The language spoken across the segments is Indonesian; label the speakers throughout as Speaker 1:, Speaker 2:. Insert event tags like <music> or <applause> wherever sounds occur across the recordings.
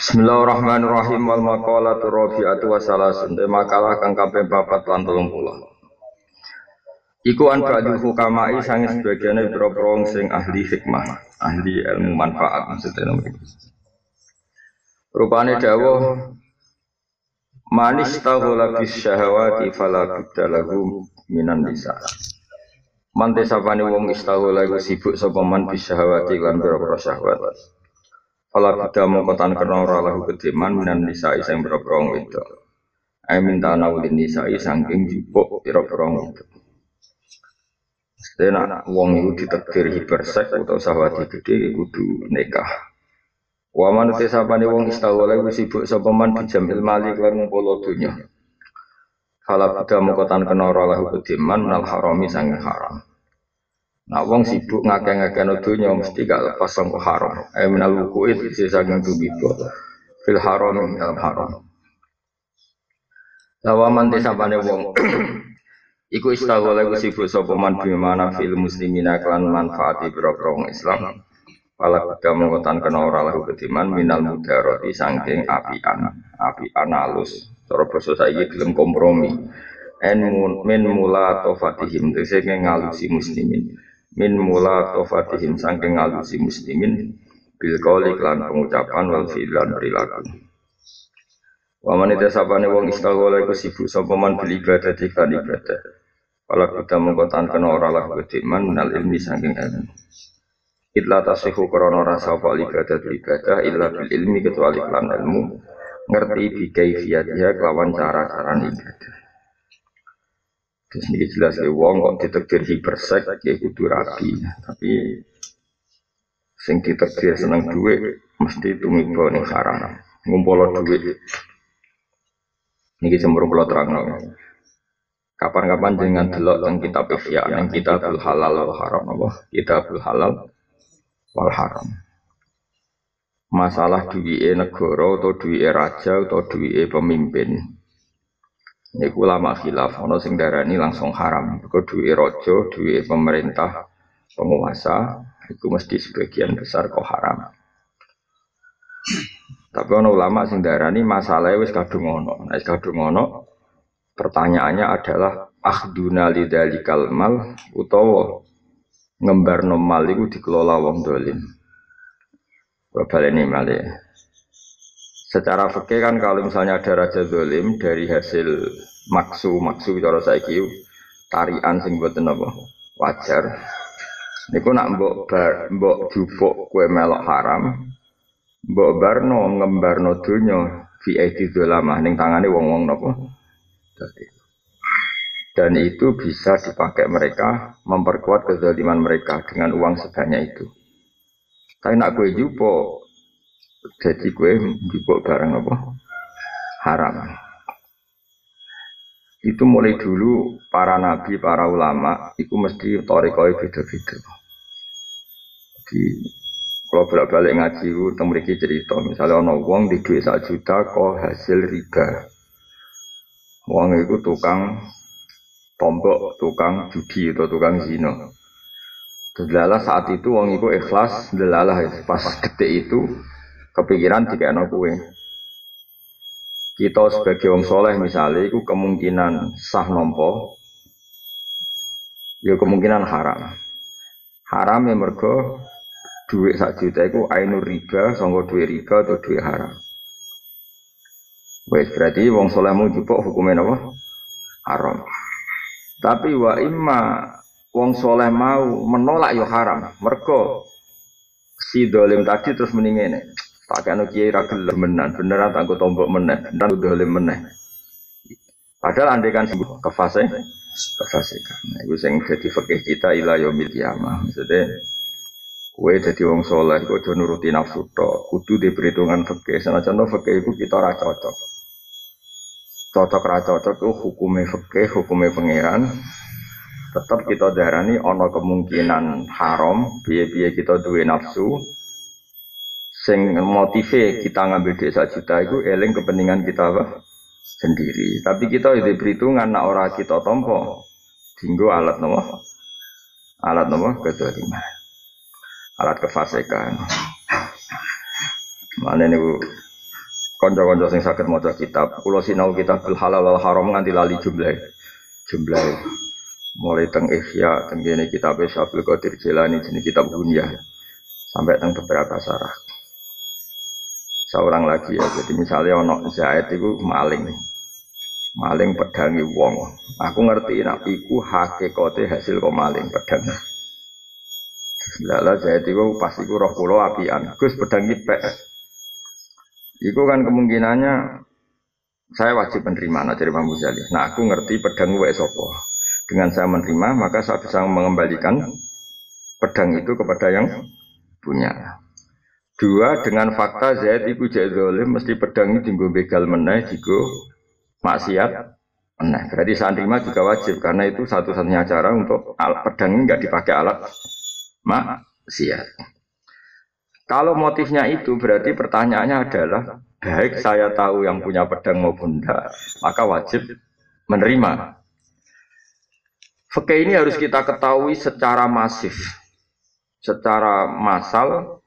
Speaker 1: Bismillahirrahmanirrahim wal maqalatu rabi'atu wa salasun de makalah kang kaping papat lan 30. Iku an ba'dul hukamai sange sebagiane boro sing ahli hikmah, ahli ilmu manfaat maksudnya nomor Rupane dawuh Manis tahula bis syahawati fala budda lahu minan nisa. Sapane wong istahula iku sibuk sapa man bis syahawati lan boro syahwat. Fala bida mongkotan kena ora lahu kediman minan nisa isang boro-boro itu. Ai minta nawulin nisa saking jupuk boro-boro itu. Sedena wong iku ditakdir hipersek atau sahwati gede kudu nikah. Wa man te sapane wong istawala iku sibuk sapa man bijamil mali lan ngumpul dunya. Fala bida mongkotan kena ora lahu kediman minal harami haram. Nah, wong sibuk ngakeh-ngakeh dunya mesti gak lepas sangko haram. Eh minal wukuit isi saking tubibo. Fil haram dalam haram. Lawaman desapane wong <clears throat> Iku istaghala iku sibuk sapa man bimana fil muslimina klan manfaati wong Islam. Pala kuda mengkotan kena ora lahu kediman minal mudaroti sangking apian, apian alus. Cara basa saiki gelem kompromi. En min mula tofatihim tegese ngalusi muslimin min mula tofatihim sangking ngalusi muslimin bil qawli klan pengucapan wal fi'lan perilaku. Wa man sabane wong istaghala iku sibuk sapa man bil ibadah iklan ibadah. Kala kita mengkotan kena ora lah ketiman minal ilmi sangking ilmu. Itla tasihu krono rasa apa ibadah ibadah illa bil ilmi kecuali klan ilmu. Ngerti bi kaifiyatiha kelawan cara-cara ibadah ini jelas ya wong kok ditekdir hipersek ya kudu rapi. Tapi sing ditekdir seneng duit mesti tumiba ning haram. Ngumpul duit. Niki cemburu kula terangno. Kapan-kapan dengan delok teng kitab yang kitabul halal wal haram apa? Kitabul halal wal haram. Masalah duwike negara atau duwike raja atau duwike pemimpin Iku lama khilaf, ono sing darani langsung haram. Kau duit rojo, duit pemerintah, penguasa, itu mesti sebagian besar kok haram. Tapi ono ulama sing darani masalahnya wis kadung ono. Nah, wis kadung ono. Pertanyaannya adalah akhduna lidzalikal mal utawa ngembar mal iku dikelola wong dolim. Bapak ini malih. Secara fikih kan kalau misalnya ada raja dolim dari hasil maksu maksu cara saiki tarian sing buat apa wajar. Niku nak mbok bar, mbok jupuk kue melok haram, mbok barno ngembarno dunya fi aidi dolamah ning tangane wong-wong napa. Dan itu bisa dipakai mereka memperkuat kezaliman mereka dengan uang sebanyak itu. Tapi nak kue jupuk jadi gue jupuk barang apa? Haram. Itu mulai dulu para nabi, para ulama, itu mesti torikoi beda-beda. Jadi kalau bolak-balik ngaji itu temriki cerita, misalnya ono wong di duit satu juta kok hasil riba. Wong itu tukang tombok, tukang judi atau tukang zino. Delalah saat itu wong itu ikhlas, delalah pas detik itu kepikiran tiga anak kue. Kita sebagai wong soleh misalnya, itu kemungkinan sah nompo, ya kemungkinan haram. Haram ya mergo duit sak juta itu ainur riba, sanggo duit riba atau duit haram. Wes berarti wong soleh mau jupuk hukumnya apa? Haram. Tapi wa imma wong soleh mau menolak yo ya haram. Mergo si dolim tadi terus mendingin Pakai anu kiai ragil menan, beneran tangguh tombok meneh, dan udah oleh meneh. Padahal andai kan sembuh ke fase, ke fase kan. Nah, itu yang jadi fakih kita ilah yomil kiamah. Maksudnya, kue jadi wong soleh, kue jadi nuruti nafsu to, kudu di perhitungan fakih. Sana contoh fakih itu kita ora cocok. cocok ra cocok itu hukumnya fikih, hukumnya pangeran. Tetap kita darani ono kemungkinan haram, biaya-biaya kita duwe nafsu, sing motive kita ngambil duit satu juta itu eling kepentingan kita apa? sendiri. Tapi kita itu perhitungan nak ora kita tompo, tinggu alat nopo, alat nopo kedoliman, alat kefasikan. Mana nih bu? Konco-konco sing sakit maca kitab, kulo sinau kitab bil halal wal haram nganti lali jumlah. Jumlah mulai teng Ihya, teng kene kitab Syafil Qadir Jilani jenis kitab Gunyah sampai teng beberapa sarah. Seorang lagi ya, jadi misalnya ono Zaid itu maling, maling pedangi wong. Aku ngerti nak iku hakikate hasil kok maling pedang. Lala Zaid itu pasti iku roh kula apian. Gus pedang pek. Itu kan kemungkinannya saya wajib menerima nah dari Imam. Nah aku ngerti pedang gue sopo. Dengan saya menerima maka saya bisa mengembalikan pedang itu kepada yang punya. Dua dengan fakta Zaid iku jek zalim mesti pedang tinggal begal meneh digo maksiat meneh. Berarti saya terima juga wajib karena itu satu-satunya cara untuk alat pedang ini nggak dipakai alat maksiat. Kalau motifnya itu berarti pertanyaannya adalah baik saya tahu yang punya pedang maupun tidak, maka wajib menerima. Fakih ini harus kita ketahui secara masif, secara massal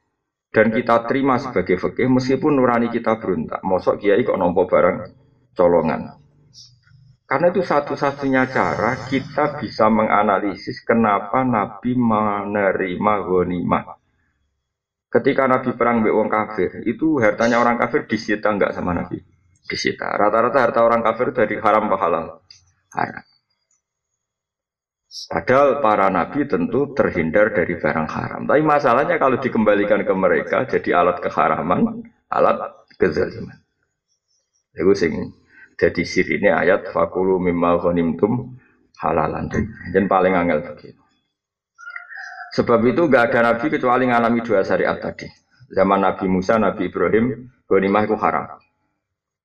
Speaker 1: dan kita terima sebagai fakih meskipun nurani kita berontak. Mosok kiai kok nompo barang colongan. Karena itu satu-satunya cara kita bisa menganalisis kenapa Nabi menerima ghanimah. Ketika Nabi perang mbek wong kafir, itu hartanya orang kafir disita enggak sama Nabi? Disita. Rata-rata harta orang kafir dari haram ke halal. Haram. Padahal para nabi tentu terhindar dari barang haram. Tapi masalahnya kalau dikembalikan ke mereka jadi alat keharaman, alat kezaliman. Itu sing jadi sirine ayat fakulu mimma ghanimtum halalan. Dan paling angel begitu. Sebab itu gak ada nabi kecuali ngalami dua syariat tadi. Zaman Nabi Musa, Nabi Ibrahim, ghanimah itu haram.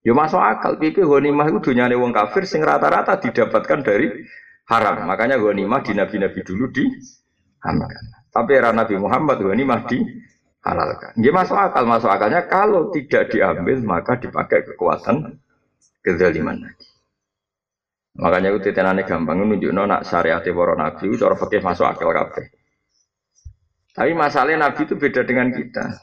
Speaker 1: Ya masuk akal, pipi ghanimah itu dunia wong kafir sing rata-rata didapatkan dari haram. Makanya ghanimah di nabi-nabi dulu di diharamkan. Tapi era Nabi Muhammad ghanimah di halalkan. Dia masuk akal, masuk akalnya kalau tidak diambil maka dipakai kekuatan kezaliman lagi. Makanya itu tenane gampang nunjuk nak syariat para nabi, cara fakih masuk akal kabeh. Tapi masalahnya Nabi itu beda dengan kita.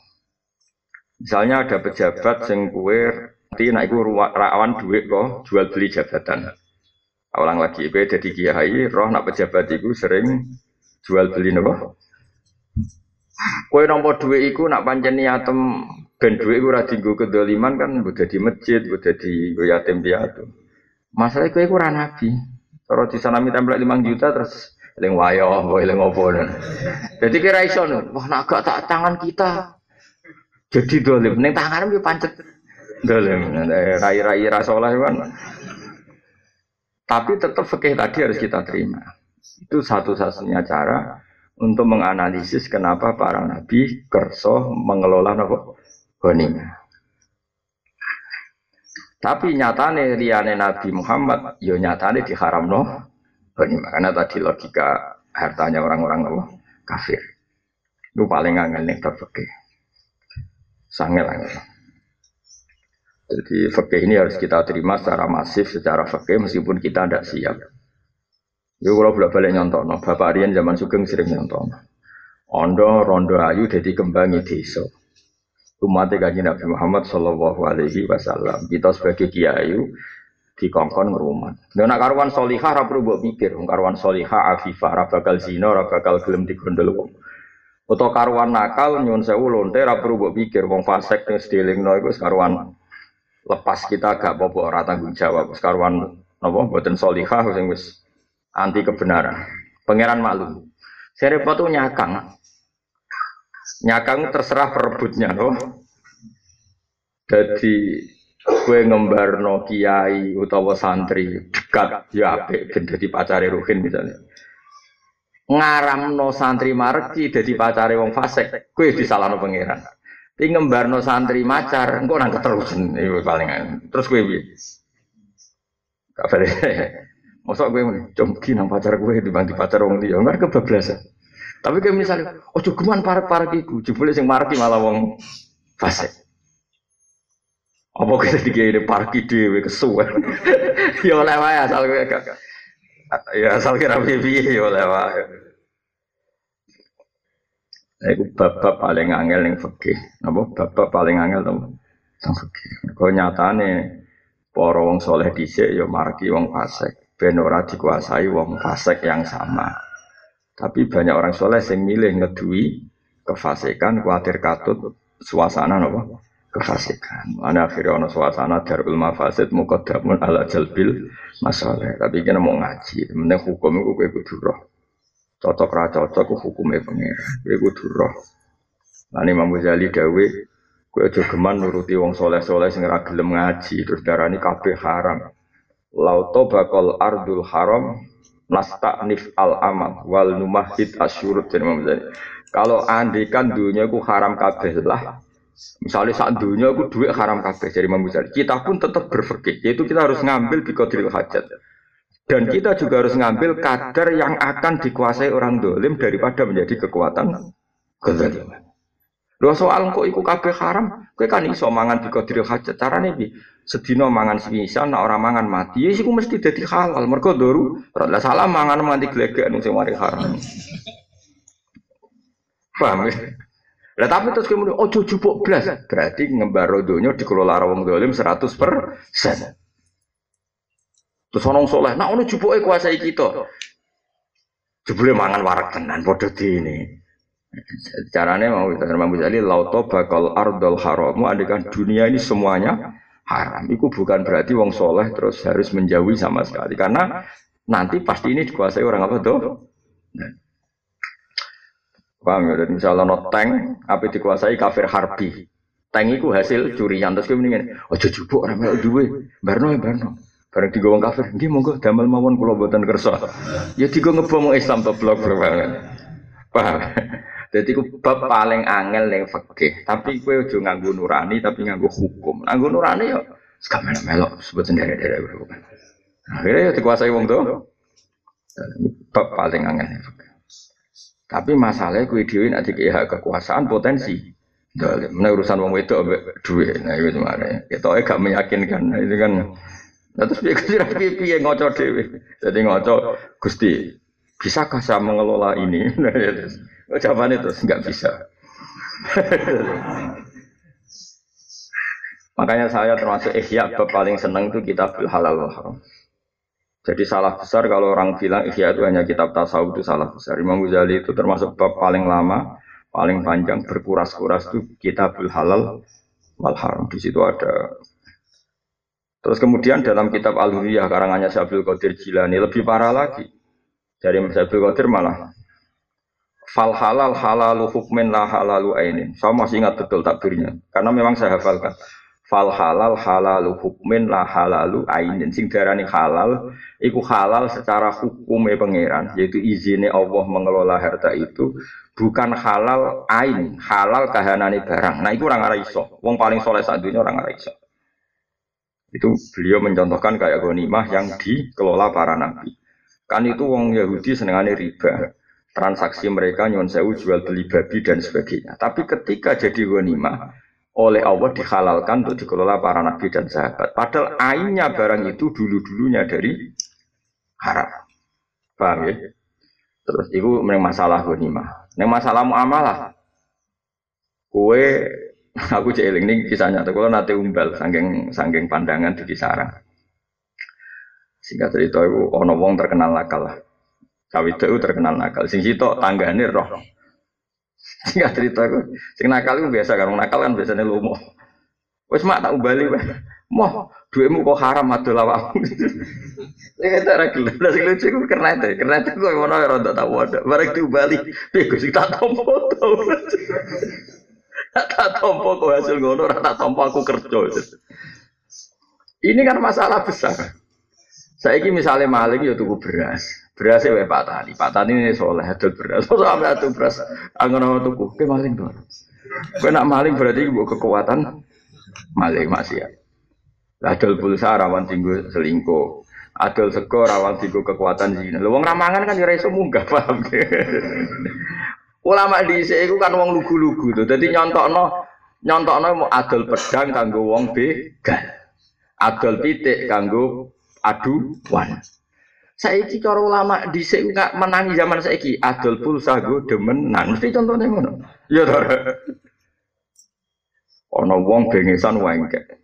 Speaker 1: Misalnya ada pejabat yang kue nanti naik rawan duit kok jual beli jabatan. Ulang lagi, kue jadi kiai, roh nak pejabat itu sering jual beli nopo. Kue nompo duit itu nak pancen niatem ben duit itu radhi kedoliman kan buat di masjid, buat di yatim piatu. Masalahnya kue kurang nabi. Kalau di sana minta lima juta terus eling wayo, eling opo. Jadi kira iso wah nak gak tak tangan kita. Jadi dolim, ning tangan yo pancet dolim. Rai-rai rasolah kan. Tapi tetap fikih tadi harus kita terima. Itu satu-satunya cara untuk menganalisis kenapa para nabi kerso mengelola nopo ghanimah. Tapi nyatane liyane Nabi Muhammad yo nyatane diharamno ghanimah karena tadi logika hartanya orang-orang Allah kafir. Itu paling angel nih fikih. Sangel angel. Jadi fakih ini harus kita terima secara masif, secara fakih meskipun kita tidak siap. Ya kalau bolak balik nyontok, no. Bapak Arian zaman Sugeng sering nyontok. Ondo rondo ayu jadi kembangi desa. Umat kaji Nabi Muhammad Shallallahu Alaihi Wasallam. Kita sebagai kiai dikongkon ngerumat. Dan nak karuan solihah ora perlu mbok pikir, karuan solihah afifah ora bakal zina, ora bakal gelem digondol wong. Karuan nakal nyun sewu lonte ora perlu mbok pikir wong fasik ning sedilingno iku karuan lepas kita gak apa-apa ora tanggung jawab. Karuan napa mboten solihah sing wis anti kebenaran. Pangeran maklum. Serepot tuh nyakang. Nyakang terserah perebutnya loh. Jadi kue ngembarno kiai utawa santri dekat ya apik ben dadi pacare ruhin misalnya ngaramno santri marki dadi pacare wong fasik kue disalahno pangeran tapi ngembarno santri macar engko nang keterusan itu paling terus kue piye Kabar Masa gue mau coba nang pacar gue dibanding pacar wong dia enggak kebablasan. Tapi kayak misalnya, oh cukuman para para kiku, jebule sing marki malah wong fase. Apa kita tiga ini parki dewe kesuwen. <laughs> ya oleh wae asal gue gak. Ya asal kira piye ya oleh wae. Nah, itu bab paling angel yang fikih. Apa bab paling angel tuh? Tentang fikih. Kau nyatane para wong soleh dhisik ya marki wong fasik ben ora dikuasai wong fasik yang sama. Tapi banyak orang soleh yang milih ngedui kefasikan, khawatir katut suasana nopo kefasikan. Mana akhirnya ono suasana darul mafasid muqaddamun ala jalbil masalah. Tapi kita mau ngaji, mending hukum gue kudu roh. Cocok ra cocok hukumnya pengira. Gue kudu roh. Nah, Imam Ghazali dawe gue aja geman nuruti wong soleh-soleh sing ra gelem ngaji terus darani kabeh haram. Lauto bakal ardul haram nif al amal wal numahid asyurut jadi Imam Kalau andikan dunia ku haram kabeh lah. Misalnya saat dunia ku duit haram kabeh jadi Imam Kita pun tetap berfikir yaitu kita harus ngambil biqadril hajat. Dan kita juga harus ngambil kadar yang akan dikuasai orang dolim daripada menjadi kekuatan kezaliman. Lho soal kok iku kabeh haram, kowe kan iso mangan di qadiril hajat. Carane piye? Sedina mangan semisal nek ora mangan mati, ya iku mesti dadi halal. Mergo doru, salah mangan nganti glegek sing mari haram. Paham ya? Lah tapi terus kemudian ojo jupuk blas, berarti ngembaro donya dikelola wong dolim 100%. Terus orang soleh, nah ono jupuke kuasai kita. Jebule mangan warak tenan padha ini. Caranya mau kita Imam Ghazali lauto bakal ardol haramu andekan dunia ini semuanya haram. Itu bukan berarti wong soleh terus harus menjauhi sama sekali karena nanti pasti ini dikuasai orang apa tuh? Paham ya? Dan misalnya no tank, apa dikuasai kafir harbi. Tank itu hasil curian terus kemudian, oh jujubuk orang melok duwe, barno ya. Bareng tiga wong kafir, dia monggo damel mawon kula boten kersa. Ya tiga ngebom Islam to blok banget. Paham? <laughs> Jadi ku bab paling angel yang fakih. Tapi kue ojo nganggu nurani, tapi nganggu hukum. Nganggu nurani ya, sekarang melok sebut sendiri dari bukan. Akhirnya ya dikuasai wong tuh. Bab paling angel yang fakih. Tapi masalahnya kue dewi nanti hak kekuasaan potensi. Mana urusan wong itu duit, nah itu gimana? Kita gak meyakinkan, nah, itu kan. Nah terus dia kira pipi yang ngocok dewi. Jadi ngocok gusti, bisakah saya mengelola ini? <laughs> Oh, jawabannya terus nggak bisa. <laughs> Makanya saya termasuk ihya paling senang itu kitab halal haram. Jadi salah besar kalau orang bilang ihya itu hanya kitab tasawuf itu salah besar. Imam Ghazali itu termasuk bab paling lama, paling panjang berkuras-kuras itu kitab halal wal haram. Di situ ada Terus kemudian dalam kitab Al-Huriyah karangannya Syabdul Qadir Jilani lebih parah lagi. Dari Syabdul Qadir malah Fal halal halalu hukmin la halalu ainin. Saya masih ingat betul takbirnya. Karena memang saya hafalkan. Fal halal halalu hukmin la halalu ainin. Sing darani halal, iku halal secara hukumnya pangeran. Yaitu izinnya Allah mengelola harta itu. Bukan halal ain, halal kahanani barang. Nah itu orang arah iso. Wong paling soleh saat dunia orang arah iso. Itu beliau mencontohkan kayak ghanimah yang dikelola para nabi. Kan itu wong Yahudi senengane riba transaksi mereka nyon sewu jual beli babi dan sebagainya. Tapi ketika jadi ghanimah oleh Allah dihalalkan untuk dikelola para nabi dan sahabat. Padahal ainnya barang itu dulu-dulunya dari haram. Paham ya? Terus itu masalah ghanimah. Neng masalah muamalah. Kue aku celing ini kisahnya tuh kalau nanti umbal sanggeng sanggeng pandangan di kisaran. Singkat cerita itu ono wong terkenal nakal lah. Itu terkenal nakal. Sing sitok tanggane roh. Sing cerita aku. Sing nakal itu biasa kan nakal kan biasanya lomo. Wes mak tak ubali wae. Moh, duitmu kok haram adol awakmu. Sing kata ra gelem. Lah sing lucu ku kernet, kernet ku ngono ora tak tahu ada. Bareng diubali, piye Gus tak tompo to. Tak tompo kok hasil ngono ora tak tompo aku kerja. Ini kan masalah besar. Saya ini misalnya maling ya tuku beras. Beras ya Pak Tani. Pak Tani ini soleh adol beras. Masa sampai beras angin nama tuku. Ke maling dong. Kue nak maling berarti ibu kekuatan maling masih ya. Adol pulsa rawan tinggu selingkuh. adol sego rawan digo kekuatan zina. Lho wong ramangan kan ya ora iso munggah paham. <laughs> Ulama dhisik iku kan wong lugu-lugu to. Dadi nyontokno nyontokno mau adol pedang kanggo wong begal. Adol pitik kanggo aduan. Saiki cara ulama dhisik nggak menangi zaman saiki adol pulsa go demenan. Mesti contohnya ngono. Ya to. Ana wong bengesan wengkek.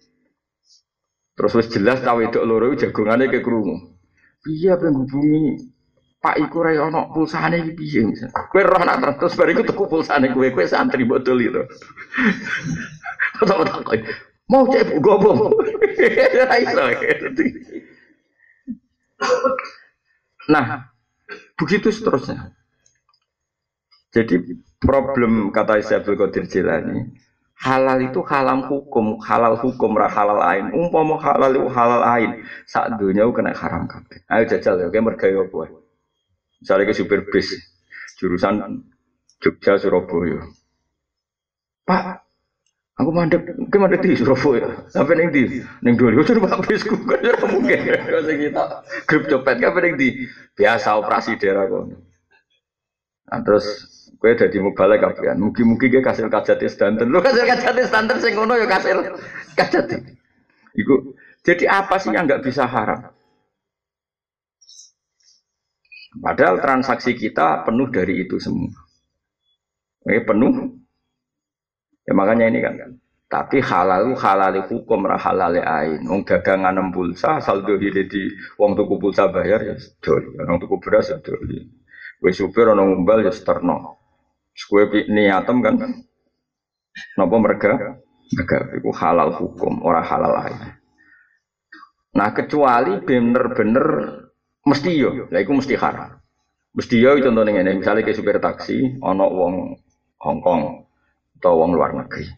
Speaker 1: Terus wis jelas cawe itu loro jagongane ke krungu. Piye apa ngubungi Pak iku ra ono pulsane iki piye Kowe roh nak terus bariku tuku pulsane kowe kowe santri botol <laughs> itu. Tak Mau cek gobo. <laughs> Ra. Nah, begitu seterusnya. Jadi problem kata Isyabul Qadir Jilani, halal itu halal hukum, halal hukum ra halal ain. Umpama halal itu halal ain, saat dunia kena haram kabeh. Ayo jajal ya, kayak mergaya apa? Misalnya ke supir bis jurusan Jogja Surabaya. Pak, aku mandek, ke mandek di Surabaya. Sampai neng di, neng dua ribu coba bisku kan ya mungkin. Kalau kita grup copet, kan neng di biasa operasi daerah kok. Nah, terus Kue jadi mubalek kafian. Mugi-mugi gue kasil kajati standar. Lu kasil kajati standar sing ngono ya kasil kajati. Iku jadi apa sih yang nggak bisa haram? Padahal transaksi kita penuh dari itu semua. Eh penuh. Ya makanya ini kan. Tapi halal halal hukum ra halal ain. Wong dagangan pulsa saldo di wong tuku pulsa bayar ya doli. Wong tuku beras ya doli. Wis supir ana ngumbal ya sterno. Kue niatem kan, nopo mereka, mereka itu halal hukum, orang halal lain. Nah kecuali bener-bener mesti yo, lah itu mesti haram. Mesti yo contohnya ini, misalnya ke supir taksi, ono wong Hongkong atau wong luar negeri.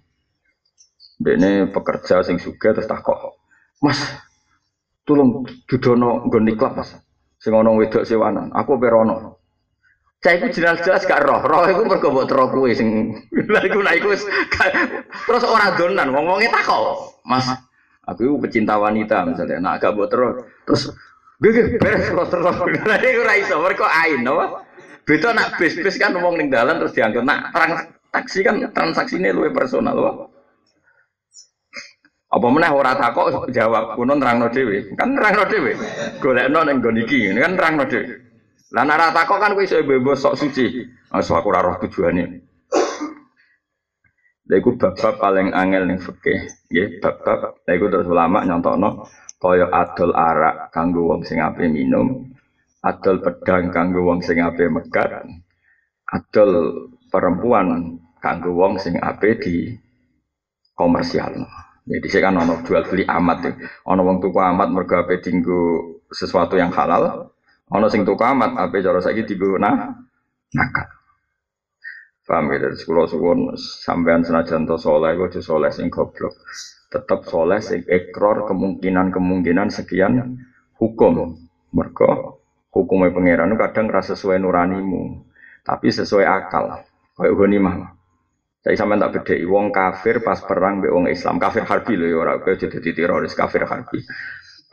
Speaker 1: Ini pekerja sing suka terus tak kok, Mas, tolong dudono gue klub mas. Sing ono wedok sewanan, aku perono. Saya itu jelas-jelas gak roh, roh itu mergo mbok tero kuwe sing <laughs> lha iku lha iku terus ora donan wong-wonge takok. Mas, aku pecinta wanita misalnya, nah gak mbok terus gue beres terus terus lha iku ora iso mergo ain no. Beda nak bis-bis kan ngomong ning dalan terus diangkut nak trans taksi kan transaksinya luwih personal loh. Apa meneh ora takok jawab kuno nerangno dhewe. Kan nerangno dhewe. Golekno ning nggon iki kan nerangno dhewe. Lah nek takok kan kowe iso bebas sok suci. Asal aku ora roh tujuane. Lha iku bab-bab paling angel ning fikih, nggih, bab-bab. Lha iku terus ulama nyontokno kaya adol arak kanggo wong sing ape minum, adol pedang kanggo wong sing ape megat, adol perempuan kanggo wong sing ape di komersial. Jadi saya kan ono jual beli amat ya. Ono wong tuku amat mergo ape dinggo sesuatu yang halal, Ono sing tuku amat, apa cara saiki digo nah nakal. Paham ya dari sekolah suwon sampean senajan to soleh, gue soleh sing goblok. Tetap soleh sing ekor kemungkinan kemungkinan sekian hukum. Mereka hukumnya pangeran kadang rasa sesuai nuranimu, tapi sesuai akal. Kayak mah. Saya sampean tak beda, wong kafir pas perang be wong Islam, kafir harbi loh ya ora jadi teroris kafir harbi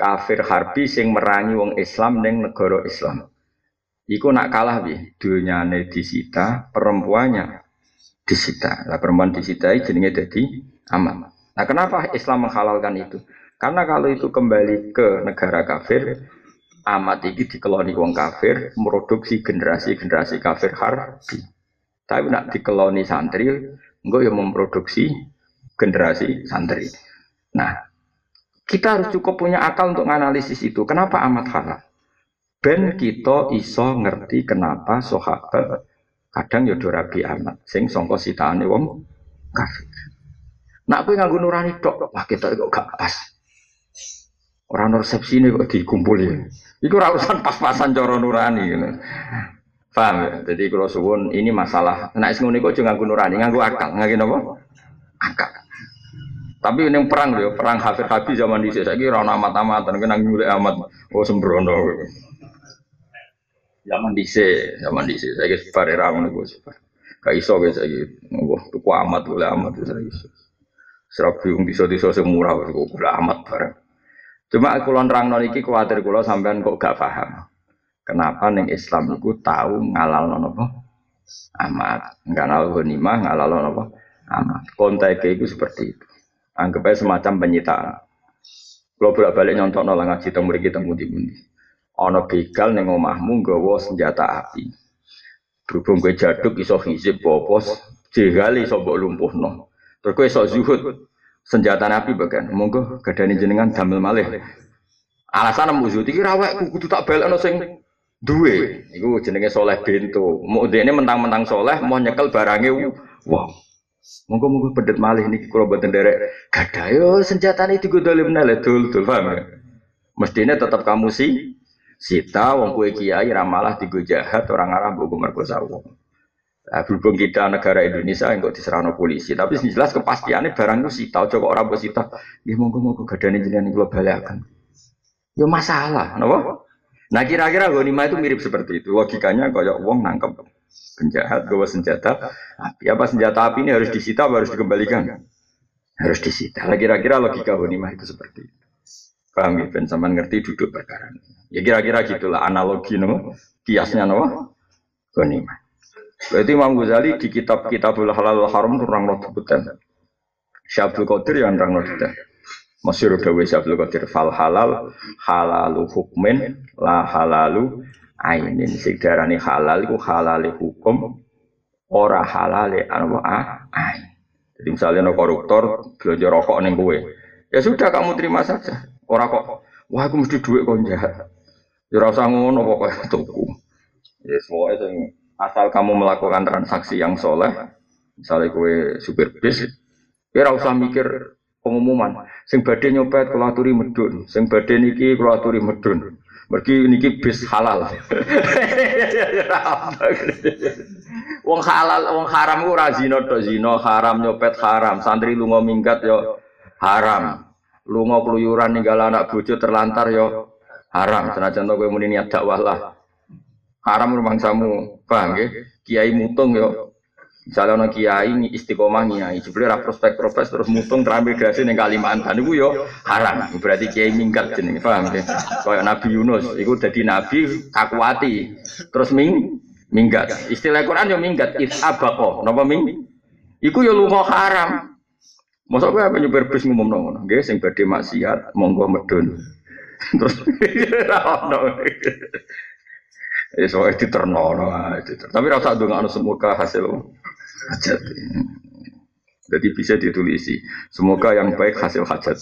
Speaker 1: kafir harbi sing merangi wong Islam neng negara Islam. Iku nak kalah bi, dunyane disita, perempuannya disita. Lah perempuan disita jenenge jadi aman. Nah kenapa Islam menghalalkan itu? Karena kalau itu kembali ke negara kafir, amat ini dikeloni wong kafir, produksi generasi-generasi kafir harbi. Tapi nak dikeloni santri, enggak yang memproduksi generasi santri. Nah, kita harus cukup punya akal untuk menganalisis itu. Kenapa amat halal? Ben kita iso ngerti kenapa sahabat kadang ya rabi amat sing sangka sitane wong kafir. Nak kowe nganggo nurani tok, wah kita kok gak pas. Orang resepsi ini kok dikumpuli. Iku ora urusan pas-pasan cara nurani gitu. Paham ya? Jadi kalau suwun ini masalah. Nek sing ngene kok aja nganggo nurani, nganggo akal. Nganggo napa? Akal. Tapi ini perang loh, perang hafir habis zaman dhisik saiki ora ana amat-amatan kena nyulik amat. Oh sembrono. Zaman dhisik, zaman dhisik saiki sebar era ngono ku sebar. Gak iso guys saiki. Wah, tuku amat oleh amat saiki. Serap bingung bisa-bisa semurah kok amat bareng. Cuma kulon rang iki kuatir kulo sampean kok gak paham. Kenapa neng Islam itu tahu ngalal apa? Amat. Ngalal ghanimah, ngalal apa? Amat. Konteknya itu seperti itu. Anggap aja semacam penyitaan. Kalau bolak balik nyontok nol ngaji temu mriki temu di mundi. Ana begal ning omahmu nggawa senjata api. Berhubung gue jaduk iso hizib popos, jegal iso mbok lumpuhno. Terus gue iso zuhud, senjata api bagian. Monggo gadani jenengan damel malih. Alasan mu zuhud iki rawek kudu tak balekno sing duwe. Iku jenenge soleh bintu. Mau ini mentang-mentang soleh mau nyekel barangnya wow. Monggo monggo pedet malih niki kula boten derek. Gadah yo senjatane digodolim nale dul dul paham ya. Mestinya tetap kamu sih Sita wong kue kiai ramalah tiga jahat orang Arab buku merkosa wong. Nah, berhubung kita negara Indonesia yang kok diserang polisi, tapi jelas kepastiannya barang itu sita, coba orang buat sita, ya monggo monggo gadane jenengan kalau balakan. Ya masalah, napa? Nah kira-kira ghanimah itu mirip seperti itu. Logikanya kayak wong nangkep penjahat bawa senjata api. Apa senjata api ini harus disita harus dikembalikan? Harus disita. Kira-kira logika ghanimah itu seperti itu. Paham ya, ben ngerti duduk perkara Ya kira-kira gitulah analogi no, kiasnya no, ghanimah. Berarti Imam Ghazali di kitab Kitabul Halal Haram kurang lo sebutan. Syabdul Qadir yang orang lo Masyur dawe Syabdul Qadir fal halal halalu hukmin la halalu ainin sing darani halal halale hukum ora halale anu ain. Jadi misalnya no koruptor belanja rokok neng kue, ya sudah kamu terima saja. Ora kok, wah aku mesti duit kok jahat. Ya ora usah ngono pokoknya tuku. Ya semua itu asal kamu melakukan transaksi yang soleh, misalnya kue supir bis, ya ora usah mikir pengumuman. Sing badhe nyopet kula aturi medun, sing badhe niki kula aturi medun. Mergi niki bis halal. <laughs> wong halal, wong haram ku ora zina to zina, haram nyopet haram, santri lunga minggat yo haram lunga keluyuran ninggal anak bojo terlantar yo haram. Senajan to kowe muni niat dakwah lah. Haram rumangsamu. Paham nggih? Kiai mutung yo. Misalnya ono kiai istiqomah kiai jebule ra prospek profes terus mutung transmigrasi ning Kalimantan. Iku yo haram. Berarti kiai minggat jenenge paham nggih? Kaya Nabi Yunus. Iku dadi nabi kakuati. Terus ming minggat. Istilah Quran yo minggat. Is abaqo napa ming? Iku yo lunga haram. Masa gue apa nyuper bis ngomong ngono, nggih sing badhe maksiat monggo medun. Terus <laughs> ono. So itu terno Tapi rasa anu semoga hasil hajat. Jadi bisa ditulisi. Semoga yang baik hasil hajat.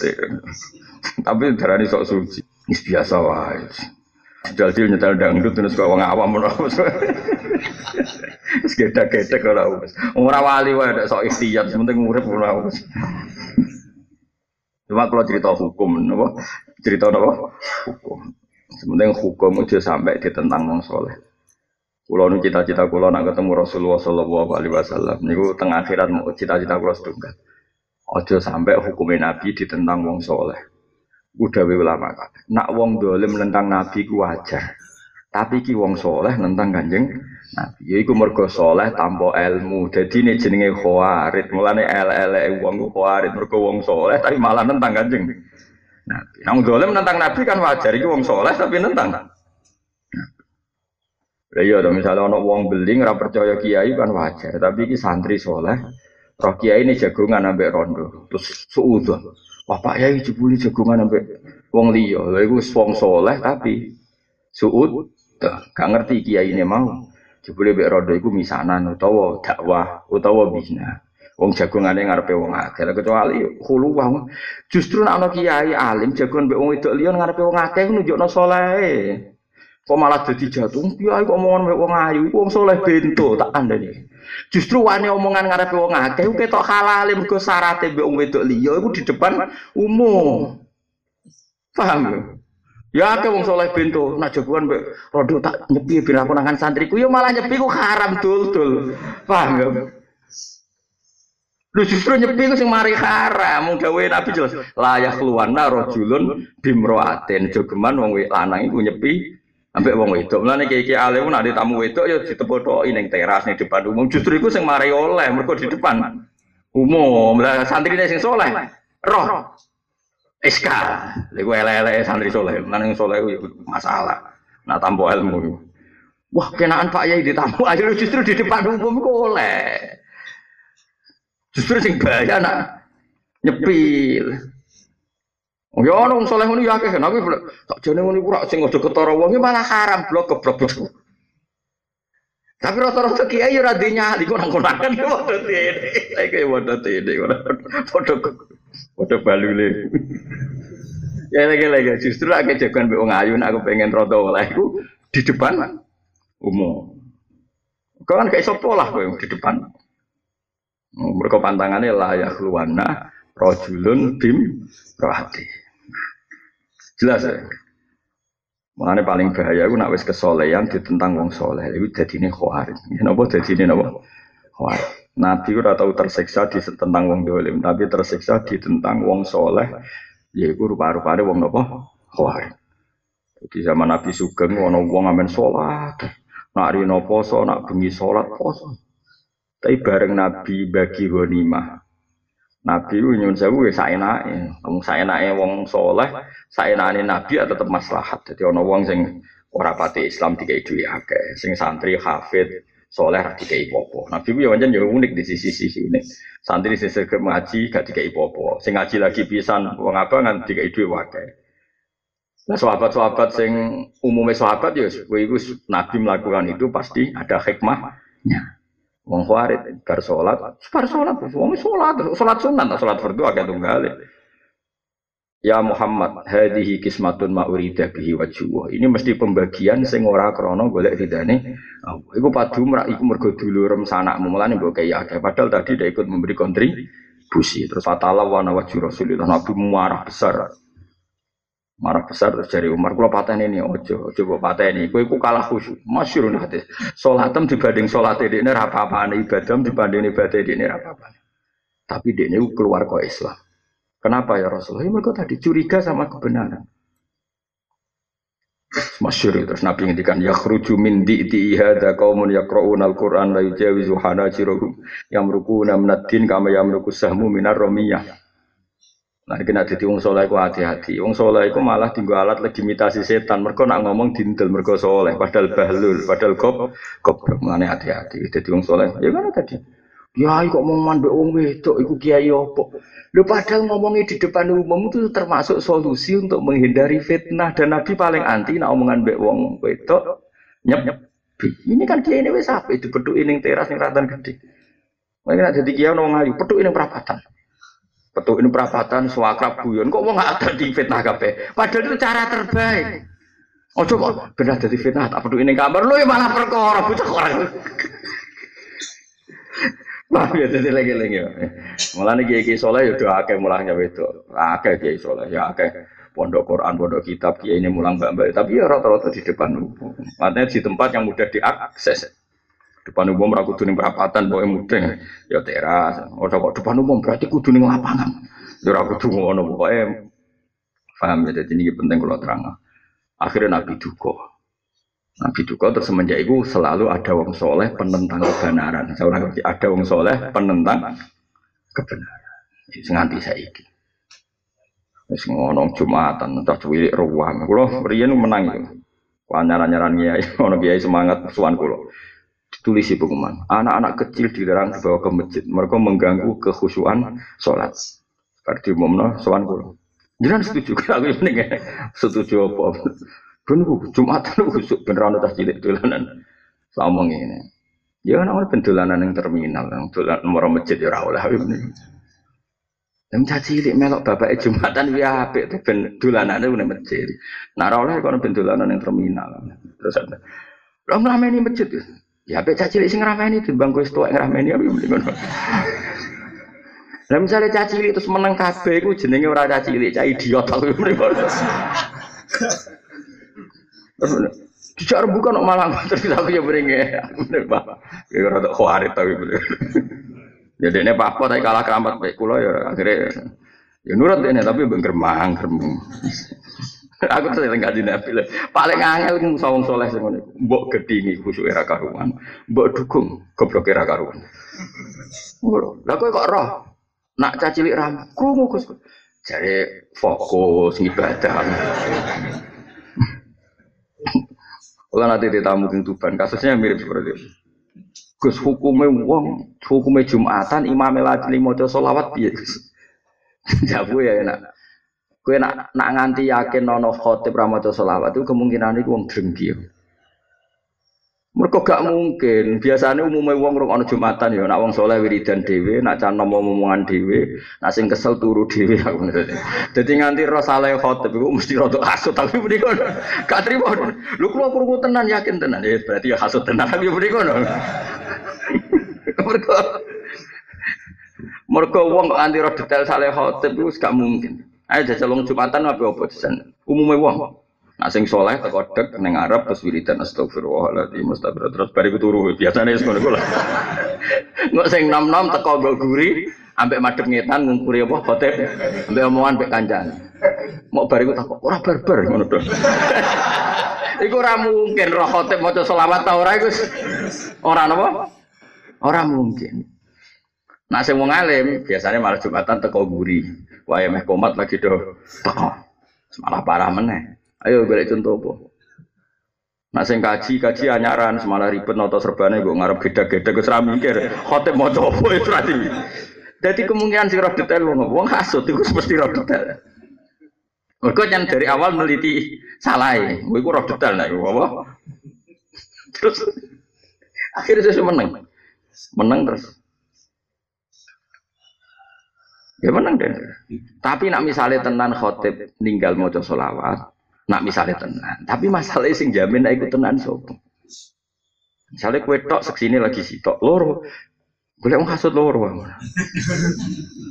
Speaker 1: Tapi darani sok suci. Ini biasa wae. Jadi nyetel dangdut terus kok wong awam ngono. Wis gedek-gedek ora wis. Ora wali wae sok ikhtiyat, penting urip ora wis. Cuma kalau cerita hukum, napa? Cerita napa? Hukum. Sementing hukum itu sampai ditentang wong soleh. Kulo nu cita-cita kulo nak ketemu Rasulullah Shallallahu Alaihi Wasallam. Niku tengah akhirat mau cita-cita kulo sedungkat. Ojo sampai hukumnya Nabi ditentang wong soleh. Udah ulama Nak wong dolim tentang Nabi ku wajar. Tapi ki wong soleh nentang kanjeng Nabi. Ya iku mergo soleh tanpa ilmu. Jadi ini jenenge khawarid. Mulane ele-ele wong ku khawarid mergo wong soleh tapi malah nentang kanjeng Nabi. Nang dolim nentang Nabi kan wajar iku wong soleh tapi nentang. Lah iya to misalnya ana wong beling ora percaya kiai kan wajar, tapi iki santri soleh. Roh kiai ini jagungan ambek rondo. Terus suudzon. Wah Pak Yai jebuli jagungan ambek wong liya. Lha iku wong soleh tapi suud gak ngerti kiai ini mau. Jebule mbek rondo iku misanan utawa dakwah utawa bina. Wong jagongane ngarepe wong akeh. Kecuali hulu wong justru nek ana kiai alim jagongan mbek wong wedok liya ngarepe wong akeh nunjukno saleh. Kok malah dadi jatuh, kiai kok omongan mbek wong ayu, wong saleh bento tak kandhani. Justru wani omongan ngarepe wong akeh ketok halal mergo syaraté mbek wong wedok liya iku di depan umum. Paham ya? Ya ke wong soleh bento, nak jagoan mbek rodo tak nyepi ben aku nangan santriku, ya malah nyepi ku haram dul-dul. Paham ya? Lu justru nyepi ku sing mari haram, mung gawe Nabi jelas. Layak keluarna rajulun bimroatin, jogeman wong lanang iku nyepi ambek wong wedok. Mulane iki-iki alim nak tamu wedok ya ditepothoki ning teras ning depan umum. Justru iku sing mari oleh mergo di depan umum. Lah santrine sing soleh roh SK. Lha elek-elek santri soleh, nang soleh masalah. Nak tampo ilmu. Wah, kenaan Pak Yai ditamu akhirnya justru di depan umum kok oleh. Justru sing bahaya nak nyepil. Oh ya ono soleh ngono ya akeh, tapi tak jane ngono iku rak sing aja ketara wong malah haram blok keblok. Tapi rata-rata kiai ora dinyali kok nang konakan padha tene. Kayak padha tene, padha padha balule. Ya lagi-lagi justru aku jagoan mbek wong ayu aku pengen rada oleh di depan umum. Kau kan kayak sopo lah kau di depan. Mereka pantangannya ya keluarna rojulun bim rohati. Jelas ya. Makanya paling bahaya aku nak wis kesolehan ditentang wong soleh itu jadi ini khawarin. Nopo jadi ini nopo khawarin. Nabi ora tahu tersiksa di tentang wong dolim, tapi tersiksa di tentang wong soleh. Yaitu rupa-rupanya wong nopo khawarin. Jadi zaman Nabi Sugeng, ono wong amen sholat, nak rino poso, nak bengi sholat poso. Tapi bareng Nabi bagi ghanimah, Nabi ku nyun sewu ya saenake. Wong saenake wong saleh, saenake nabi ya tetep maslahat. Dadi ana wong sing ora pati Islam dikai duwe akeh, sing santri hafid soleh dikai popo. Nabi ku ya pancen ya unik di sisi-sisi ini. Santri sing sergap ngaji gak dikai popo. Sing ngaji lagi pisan wong abangan dikai duwe akeh. Nah sahabat-sahabat sing umumnya sahabat ya, itu Nabi melakukan itu pasti ada hikmahnya. Wong khawarit bar salat, bar salat, wong salat, salat sunat, salat fardu agak tunggal. Ya Muhammad, hadhihi kismatun ma urida bihi wajhu. Ini mesti pembagian sing ora krana golek ridane. Oh, iku padu merak iku mergo dulurem sanakmu. Mulane mbok kaya akeh. Padahal tadi dia ikut memberi kontribusi. Terus fatala wa wajhu Rasulullah Nabi marah besar. Marah besar terus dari Umar. Kalau paten ini ojo ojo kok paten ini kue kalah khusyuk. Masyur nanti sholatem dibanding sholat ini ini apa apa ibadah dibanding ibadah ini apa apa tapi ini keluar ke Islam kenapa ya Rasulullah ya mereka tadi curiga sama kebenaran masyur terus Nabi ngendikan ya khruju min di'ti hadza qaumun yaqra'una al-Qur'an la yujawizu hanajirahum yamrukuna min ad-din kama yamruku sahmu minar ramiyah Nah, kena jadi wong soleh ku hati-hati. Wong soleh ku malah tinggal alat legitimasi setan. Mereka nak ngomong dintel mereka soleh. Padahal bahlul, padahal kop mana hati-hati. Jadi wong soleh. Ya mana tadi? Ya, kok mau mandek wong wedok, iku kiai opo. Lu padahal ngomongnya di depan umum itu termasuk solusi untuk menghindari fitnah dan Nabi paling anti nak omongan mbek wong wedok nyep nyep. Ini kan kiai ini apa itu peduk ini teras yang ratan gede. Mereka jadi kiai nong ayu peduk ini perapatan. Betul ini perapatan suakrab guyon kok mau nggak ada di fitnah kape. Padahal itu cara terbaik. Oh coba benar jadi fitnah tak perlu ini kamar lu malah perkara bocah orang. Ya jadi lagi lagi. Malah nih kiai kiai soleh ya doa akeh mulanya itu. Akeh kiai soleh ya akeh pondok Quran, pondok kitab kiai ini mulang mbak mbak. Tapi ya rata-rata di depan umum. Artinya di tempat yang mudah diakses. Depan umum kudu ning perapatan pokoke mudeng. Ya teras. Ora kok depan umum berarti kudu ning lapangan. Ya ora kudu ngono pokoke. Paham ya jadi ini penting kalau terang. Akhirnya Nabi duka. Nabi duka terus semenjak itu selalu ada wong soleh penentang kebenaran. Seorang ada wong soleh penentang kebenaran. Itu nganti saiki. Wis ngono Jumatan, entah cuwilik ruang. Kula riyen menang itu. Nyaran-nyaran kiai, <laughs> ono kiai semangat suan kula ditulis pengumuman anak-anak kecil dilarang dibawa ke masjid mereka mengganggu kekhusyuan sholat seperti umumnya soal kulo jangan setuju <laughs> aku ini setuju apa ben jumatan khusuk beneran tas cilik dolanan. Sama ini ya kan orang pendolanan yang terminal yang dolan nomor masjid ya ora ini yang caci cilik melok bapak jumatan ya apik tuh ben dolanan itu masjid. Nah ora oleh kono ben dolanan yang terminal. Terus ada Lah ngrameni masjid. Ya apik caci cilik sing ngrameni timbang kowe tuwek ngrameni apa mending ngono. Lah misale caci cilik terus meneng kabeh iku jenenge ora caci cilik, cah idiot aku Dijak rembukan kok malah terus aku ya beringe. Bener, Pak. Ya tok khawarit tapi bener. Ya dene apa tapi kalah keramat baik kula ya akhirnya ya nurut ini tapi bengkermang kermung. Aku tuh yang kaji nabi lah. Paling angel itu sawung soleh sing ngono. Mbok gedingi khusyuk era karuan. Mbok dukung goblok era karuan. Lah kowe kok roh nak cacilik ram krungu Gus. Jadi fokus ibadah. Kalau nanti ditamu ke Tuban, kasusnya mirip seperti itu. Gus hukumnya wong, hukumnya Jumatan, imam lagi mau solawat piye. Jabu <laughs> ya enak. Kue nak nak nganti yakin nono khotib ramadan solawat itu kemungkinan itu wong drengki. Mereka gak mungkin. Biasanya umumnya uang rong ono jumatan ya. Nak uang soleh wiridan dewe, nak can mau omongan dewe, nak sing kesel turu dewe. Jadi nganti roh saleh khotib itu mesti rotok hasut. Tapi beri kono, gak terima. Lu keluar kurungu tenan yakin tenan. Ya berarti ya hasut tenan. Tapi beri kono. Mereka mereka uang nganti roh detail saleh khotib itu gak mungkin. Ayo jajal jumatan apa apa di sana. Umumnya uang. Nah sing soleh teko dek neng Arab terus wiridan astagfirullahaladzim mustaqbil terus bari turu biasane wis ngono kula. Nggak sing nom-nom teko go guri ambek madhep ngetan ngungkuri apa khotib ambek omongan ambek. Mau bariku takok ora barbar ngono to. <laughs> Iku ora mungkin roh khotib maca selawat ta ora iku ora napa? Ora mungkin. Nah sing wong alim biasanya malah Jumatan teko guri. Wae meh komat lagi do teko. Malah parah meneh. Ayo golek contoh apa? Nak sing kaji kaji anyaran semalah ribet noto serbane gue ngarep gede-gede gue seram mikir khotib mau coba itu berarti. Jadi kemungkinan sih detail wong wong hasut itu mesti roh detail. Mereka yang dari awal meneliti salah ya, gue roh detail nih, gue apa? Terus akhirnya saya menang, menang terus. Ya menang deh. Tapi nak misalnya tenan khotib ninggal mau solawat, Nak misalnya tenan, tapi masalahnya sing jamin ikut tenan sopo. Misalnya kue tok seksini lagi si tok loro, boleh mau hasut loro,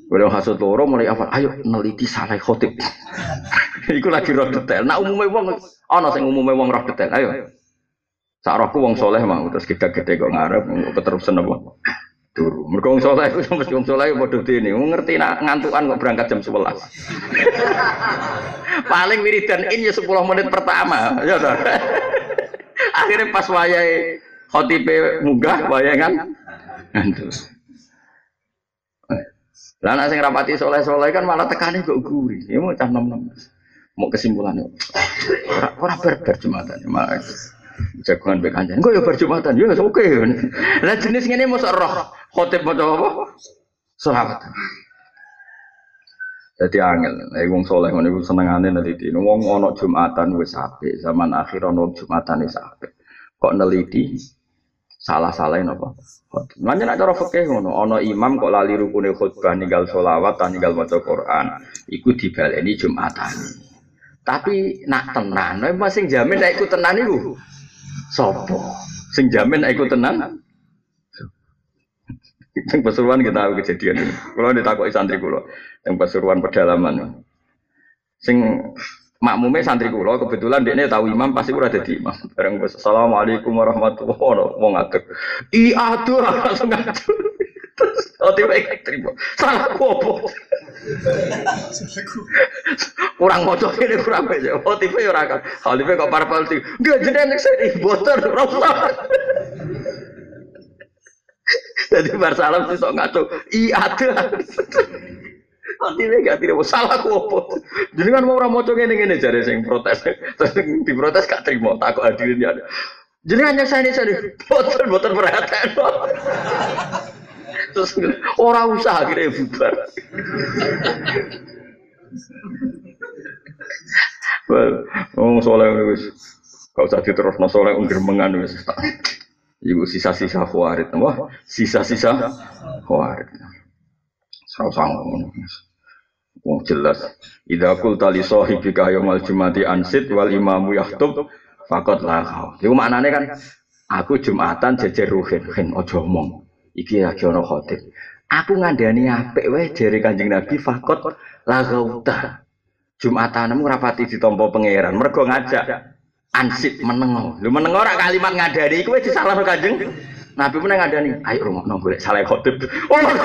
Speaker 1: boleh mau hasut loro mulai awal, ayo neliti salah khotib. <laughs> Iku lagi roh detail. Nak umumnya wong, oh no, sing umumnya wong roh detail. Ayo, saat rohku wong soleh mau terus gede-gede kok ngarep, keterusan apa? Turu. Mergo wong saleh <laughs> iku mesti wong saleh padha dene. Wong ngerti nak ngantukan kok berangkat jam 11. <laughs> Paling wiridan in ya 10 menit pertama, ya toh. <laughs> Akhirnya pas wayahe khotibe munggah wayangan ngantuk. Lah anak sing rapati soleh-soleh kan malah tekane kok guri. Ya mau cah nom-nom. Mau kesimpulannya. Ora ora berber jumatan. Malah jagungan be kancan. Kok ya berjumatan? Ya oke. Lah jenis ngene mosok roh khotib maca apa? Selawat. Jadi angel, nek wong saleh ngene iku senengane neliti. Wong ana Jumatan wis apik, zaman akhir ana Jumatan wis apik. Kok neliti salah-salah napa? Manja nak cara fikih ngono, ana imam kok lali rukune khutbah ninggal selawat, ninggal maca Quran, iku dibaleni Jumatan. Tapi nak tenan, nek sing jamin nek ikut tenan iku sapa? Sing jamin nek ikut tenan <laughs> yang Pasuruan kita tahu kejadian ini. Kalau ditakuti santri kulo, yang Pasuruan pedalaman. Sing makmumnya santri kulo kebetulan dia tahu imam pasti udah jadi imam. Bareng assalamualaikum warahmatullahi wabarakatuh. Mau ngatur. Iya tuh langsung ngatur. Oh tiba terima. Salah apa? <laughs> kurang motor ini kurang aja. Oh tiba ya orang kan. Hal tiba kok parpol tiba. Gak saya di botol. Jadi Barsalam sih sok ngaco. Iya ada. Ini gak tidak salah aku apa. Jadi kan mau mau coba ini jadi sing protes. Terus diprotes gak terima. Takut hadirin ya. Jadi hanya saya ini saya botol botol perhatian. Terus orang usaha akhirnya bubar. Oh, soalnya wis kau usah diterus no soalnya ungkir mengan wis. Ibu sisa-sisa khawarid, wah sisa-sisa khawarid. Serau sanggung. Wong jelas. Idza qulta li sahibika yaumal jumati ansit wal imamu yahtub faqad la Iku maknane kan aku Jumatan jejer ruhin, hin aja omong. Iki lagi ana khotib. Aku ngandani apik wae jere Kanjeng Nabi faqad la ghauta. Jumatanmu rapati ditampa pangeran, mergo ngajak ansip menengo. Lu menengo ora kalimat ngadani iku wis disalahno Kanjeng. Nabi pun ngadani, ayo rungokno golek salah khotib. Oh. <laughs>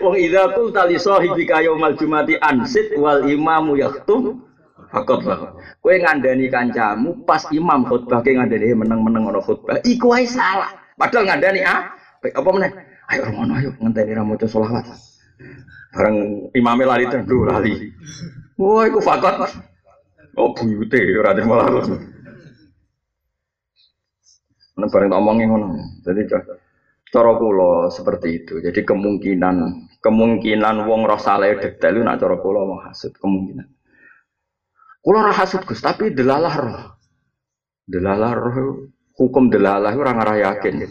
Speaker 1: Wong idza qulta li sahibika yaumal jumati ansit wal imamu yaktum fakot lah. Kowe ngandani kancamu pas imam khutbah ke ngandani meneng-meneng ana khutbah. Iku wae salah. Padahal ngandani ah apa meneh? Ayo romono ayo ngenteni ra maca selawat. Bareng imame lali tendu lali. Wah, iku fakot. Oh, buyute ora terima lalu. Nek bareng tak omongin ngono. Jadi cara kula seperti itu. Jadi kemungkinan kemungkinan wong roh saleh detail nak cara kula mau kemungkinan. Kula ora hasud Gus, tapi delalah roh. Delalah roh hukum delalah ora ngarah yakin.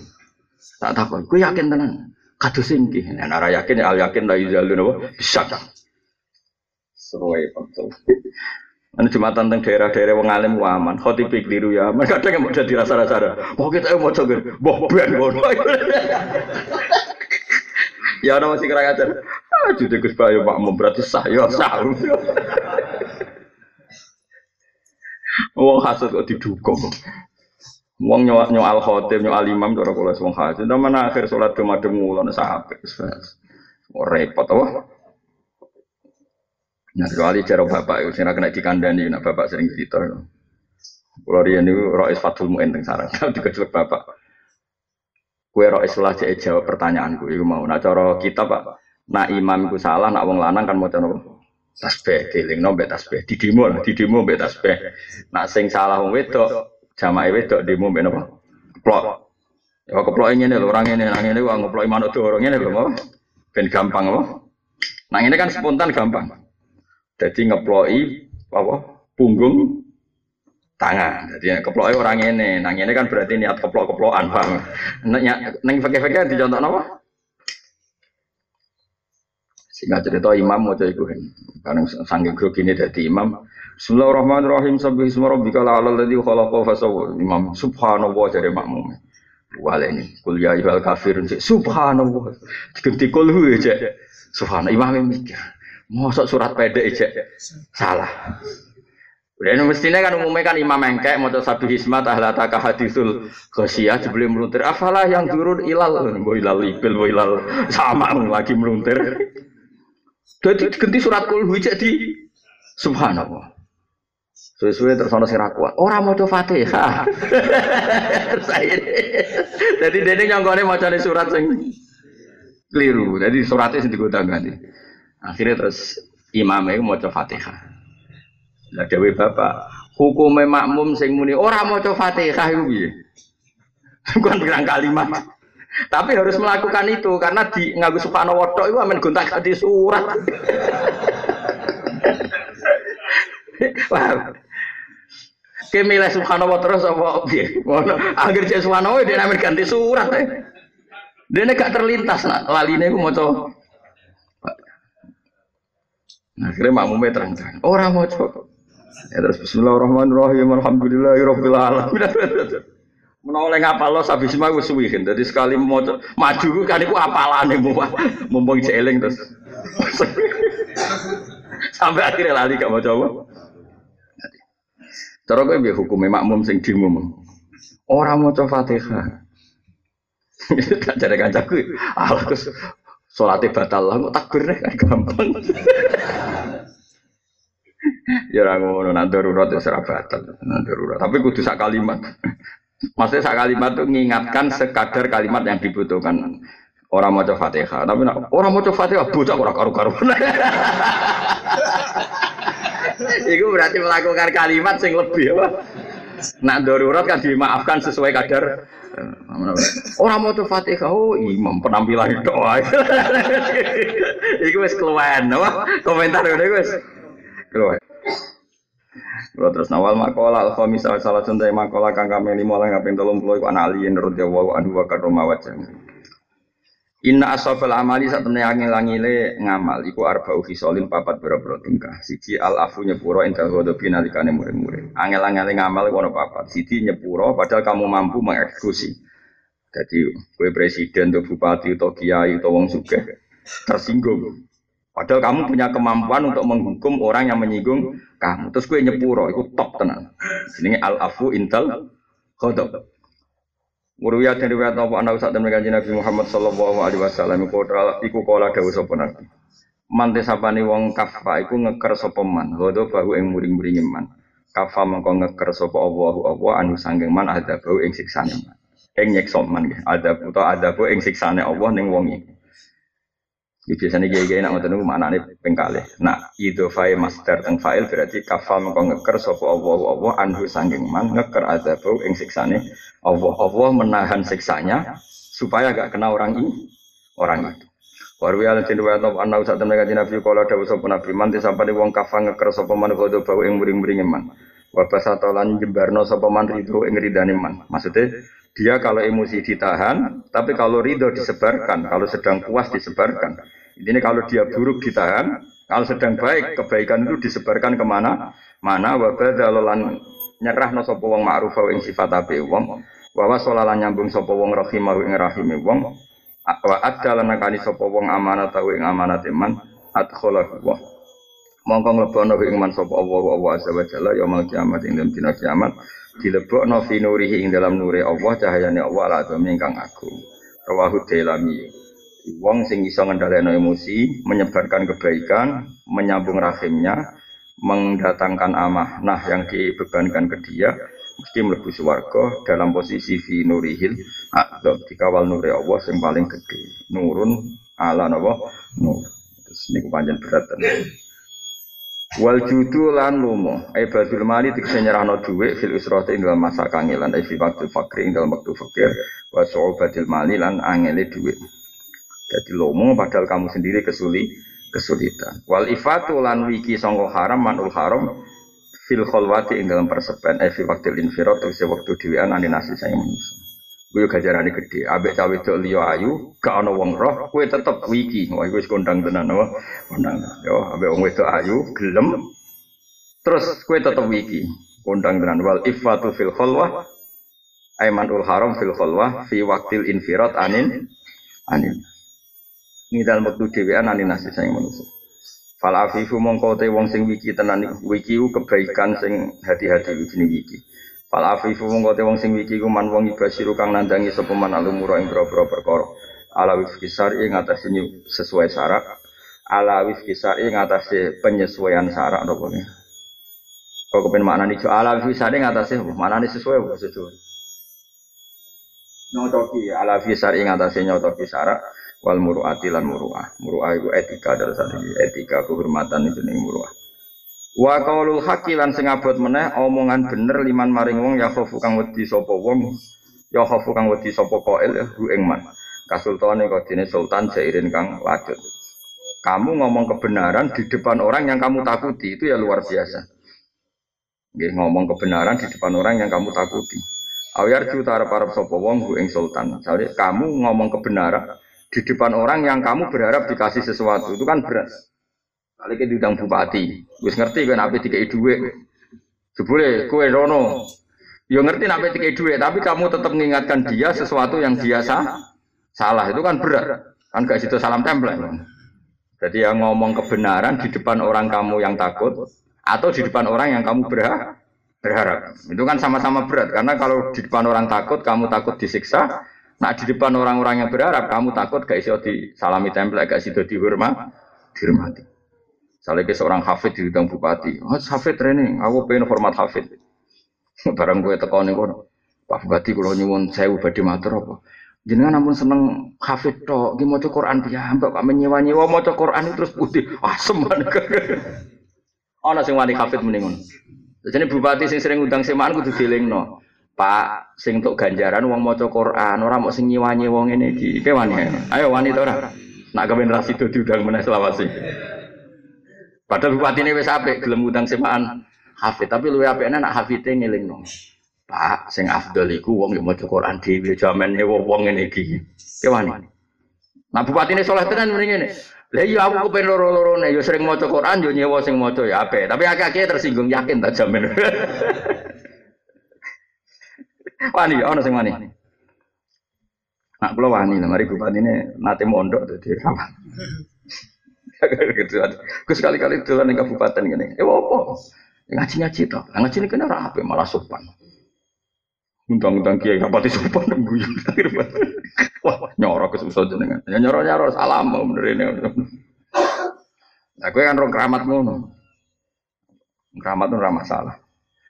Speaker 1: Tak takon, ku yakin tenan. Kados singki. Nek ora yakin al yakin la yuzalun apa? Bisa. Seruai betul. Anu jumatan tentang daerah-daerah wong alim aman, khotib ya aman. Kadang yang mau jadi rasa-rasa. Mau kita mau coba, boh ben boh. <laughs> Ya orang masih kurang ajar. Ah, jadi Gus Bayu makmum berarti sah ya sah. <laughs> Wong hasud kok didukung. Wong nyawa nyawa al khotib nyawa imam cara kula wong hasud. Zaman akhir salat kemadem ngulon sahabat. Repot apa? Nah, kecuali cara bapak saya kena dikandani, nah bapak sering cerita. Kalau dia ini rois fatul mu'in teng sarang, <laughs> dikecelek bapak. Kue rois lah cek jawab pertanyaanku, itu mau. Nah, cara kita pak, nak imam itu salah, nak wong lanang kan mau coba tasbih, diling no tasbih, di demo lah, di demo be tasbih. Nak sing salah wong wedok, jamaah wedok demo be nopo, keplok. Ya keplok ini lho, orang ini, orang ini, orang ngeplok iman itu orang ini mau. Ben gampang apa? Nah ini kan spontan gampang. Jadi ngeploi apa punggung tangan. Jadi keploi orang ini, nang ini kan berarti niat keplok-keplokan, paham? Neng fakir-fakir di contoh apa? Sehingga cerita imam mau jadi gue, karena sanggih grogi ini dari imam. Bismillahirrahmanirrahim. Sabbi isma rabbika la'ala alladhi khalaqa fasawwa. Imam subhanallah jadi makmum. Wale ini kuliah ibal kafir subhanallah. Diganti kulhu aja. Subhanallah imam mikir. Mosok surat pendek aja salah. Udah ini mestinya kan umumnya kan imam engkek mau satu hismat ahlata hadisul khosyah sebelum meluntir. Afalah yang turun ilal, boy ilal ibil, boy ilal sama lagi meluntir. Jadi ganti surat kulhu jadi subhanallah. Suwe-suwe terus ana sing kuat. Ora maca Fatihah. <laughs> Jadi dene nyonggone macane surat sing keliru. Jadi suratnya sing digodang ganti. Akhirnya terus imam itu mau coba fatihah. Lah dewi bapak, hukumnya makmum sing muni orang mau coba fatihah itu. <laughs> Bukan bilang kalimat. Tapi harus melakukan itu karena di ngaku subhanahu wa itu amen gontak di surat. <laughs> Wah. Kemilih subhanahu wa terus apa piye? Ngono. Akhir cek subhanahu dia amen ganti surat. Dia gak terlintas nak laline ku maca Nah, akhirnya makmumnya terang-terang. Orang mau coba. Ya terus Bismillahirrahmanirrahim. Alhamdulillahirabbil alamin. <laughs> Menoleh ngapal lo sabis mah wis suwi kan. Jadi sekali mau maju kan iku apalane mu. Mumpung jeeling terus. <laughs> Sampai akhirnya lali gak mau coba. Cara kowe piye hukume makmum sing dimum? Ora maca Fatihah. <laughs> Tak jare kancaku. Allah Sholatnya batal lah, kok takbir kan gampang. <laughs> ya orang ngono nak darurat ya serah batal, nak darurat. Tapi kudu sak kalimat. Maksudnya sak kalimat itu mengingatkan sekadar kalimat yang dibutuhkan. Orang mau coba fatihah, tapi nak, orang mau coba fatihah, bocah orang karu-karu. <laughs> Itu berarti melakukan kalimat sing lebih apa? Nak darurat kan dimaafkan sesuai kadar Orang mau fatihah, oh imam penampilan doa. <laughs> Iku wes keluwen? Komentar udah wes keluwen. Kalau terus nawal makola alfa misal salah contoh makola kang lima orang ngapin tolong puluh anak aliin radhiyallahu anhu wa karoma wajah. Inna asofel amali saat temen langile ngamal iku arba uhi solin papat boro-boro tingkah. Siji al afu nyepuro intel godobi nalikane murid-murid. Angel angel ngamal kono papat. Siji nyepuro padahal kamu mampu mengeksekusi. Jadi kue presiden atau bupati atau kiai atau wong suge tersinggung. Padahal kamu punya kemampuan untuk menghukum orang yang menyinggung kamu. Terus kue nyepuro, itu top tenang. Ini al afu intel godob. Muruya dari riwayat apa anak saat temen kanjeng Nabi Muhammad sallallahu alaihi wasallam iku iku kala dawuh sapa Nabi. Mante sapane wong kafa iku ngeker sapa man, godo bahu ing muring-muring man. Kafa mengko ngeker sapa Allahu Allah anu sanggeng man ada bau ing siksane man. Ing nyekso man ada utawa ada bau ing siksane Allah ning wong iki. Di biasanya gaya gaya nak ngoten mana nih pengkale. Nah, itu file master teng file berarti kafal mengko ngeker sopo Allah Allah anhu sangking man ngeker azabau ing siksane Allah Allah menahan siksanya supaya gak kena orang ini orang itu. Warwi ala tin wa ta anna usat temen kanjeng Nabi kala dawuh sapa Nabi man disapane wong kafal ngeker sapa man kodo bau ing muring-muring man. Wa basatolan jembarno sapa man rido ing man. Maksudnya dia kalau emosi ditahan, tapi kalau ridho disebarkan, kalau sedang puas disebarkan. Ini kalau dia buruk ditahan, kalau sedang baik kebaikan itu disebarkan ke mana? Mana? Wabah dalolan nyerah no sopo wong ma'ruf ing sifat ape wong? Wawa solalan nyambung sopo wong rahimah ing rahime wong? Wa adda lan nakani sapa wong amanat tau ing amanat iman? Adkhala wa mongko nglebono ing man sapa Allah wa azza wa jalla yaumul kiamat ing dalem dina kiamat. Dilebokno fi nurihi ing dalam nuri Allah cahayane Allah la ingkang agung. Rawahu dalami Wong sing iso ngendhaleno emosi, menyebarkan kebaikan, menyambung rahimnya, mendatangkan amanah yang dibebankan ke dia, mesti mlebu swarga dalam posisi fi nurihil adzab dikawal nuri Allah yang paling gede. Nurun ala napa? Nur. Terus niku panjang berat tenan. Wal judu lan lumo, ai badul mali dikse nyerahno dhuwit fil ing dalam masa kangelan, ai fi waktu fakir ing dalam waktu fakir, wa su'ubatil mali lan angele dhuwit. Jadi lomo padahal kamu sendiri kesuli kesulitan. Wal ifatu lan wiki sangka haram manul haram fil khalwati ing dalam persepen eh fi waktu infirat tegese waktu dhewean ane nasi saya manusia. Kuwi gajarane gede. Ambek cawe wedok liya ayu, gak ana wong roh, kowe tetep wiki. Wah iku wis kondang tenan apa? Kondang. Yo ambek wong wedok ayu gelem terus kowe tetep wiki. Kondang tenan wal ifatu fil khalwah Aimanul haram fil khalwah fi waktil infirat anin anin ini dalam waktu dhewean ani nasi saya manusia. Fal afifu mongko te wong sing wiki tenan wiki kebaikan sing hati-hati jenenge wiki. Fal afifu mongko te wong sing wiki ku man wong ibasiru kang nandangi sapa man alumura ing boro-boro perkara. Ala wifki syar'i ngatasi sesuai syarat. Ala wifki syar'i ngatasi penyesuaian syarat napa ne. Kok kepen maknane jo ala wifki syar'i ngatasi maknane sesuai apa sesuai. Nyocoki ala wifki syar'i ngatasi nyocoki syarat wal muruati lan muruah. Muruah itu etika dari satu etika kehormatan itu nih muruah. Wa qaulul haqqi lan sing meneh omongan bener liman maring wong ya khofu kang wedi sapa wong ya khofu kang wedi sapa qail ya hu ing man. Kasultane kodine sultan jairin kang lajut. Kamu ngomong kebenaran di depan orang yang kamu takuti itu ya luar biasa. Nggih ngomong kebenaran di depan orang yang kamu takuti. Awiyar juta arep-arep sapa wong hu ing sultan. Misalnya kamu ngomong kebenaran di depan orang yang kamu berharap dikasih sesuatu itu kan berat. Kali ke diundang bupati, wis ngerti kan apa tiga duit. Jebule kue rono, yo ngerti apa tiga duit, tapi kamu tetap mengingatkan dia sesuatu yang biasa salah itu kan berat. Kan gak situ salam tempel. Jadi yang ngomong kebenaran di depan orang kamu yang takut atau di depan orang yang kamu berharap berharap. Itu kan sama-sama berat karena kalau di depan orang takut kamu takut disiksa, Nah di depan orang-orang yang berharap kamu takut gak iso di salami tempel, gak iso dihormat, dihormati. Ke seorang hafid di bidang bupati, oh, hafid training, aku pengen format hafid. <laughs> Barang gue tekan nih Pak Bupati kalau nyuwun saya ubah matur apa? Jenengan namun seneng hafid tok, gini mau Quran dia, mbak kami nyewa nyewa mau Quran terus putih, asem banget. Oh nasi wani hafid mendingan. Jadi bupati sing sering udang semaan kudu no. Pak sing untuk ganjaran wong maca Quran, ora mau sing nyiwanyi wong ini iki. Iki wani. Ayo wani to ora? Nak kepen ra sido diundang meneh selawasi. Padahal bupati ini wis apik gelem utang semaan hafid, tapi luwe apikne nak hafide ngelingno. Pak sing afdal iku wong yang maca Quran dhewe jaman wong ngene iki. Iki wani. Nah bupati ini soleh tenan mrene ngene. Lah iya aku kepen loro-lorone ya sering maca Quran yo nyewa sing maca ya apik, tapi akeh-akeh tersinggung yakin tak jamin. <laughs> Wani, ono sing wani. Nak kula wani lah, mari bupati ini nate mondok dadi rawan. <laughs> Gus sekali-kali dolan ning kabupaten ngene. Eh apa? Ngaji-ngaji to. Ngaji kena ora malah sopan. Undang-undang kiai kapati sopan <laughs> guyu. Wah, nyoro kesusah jenengan. Ya nyoro-nyoro salam bener ini. Nah, gue kan rong keramat ngono. Keramat itu ora masalah.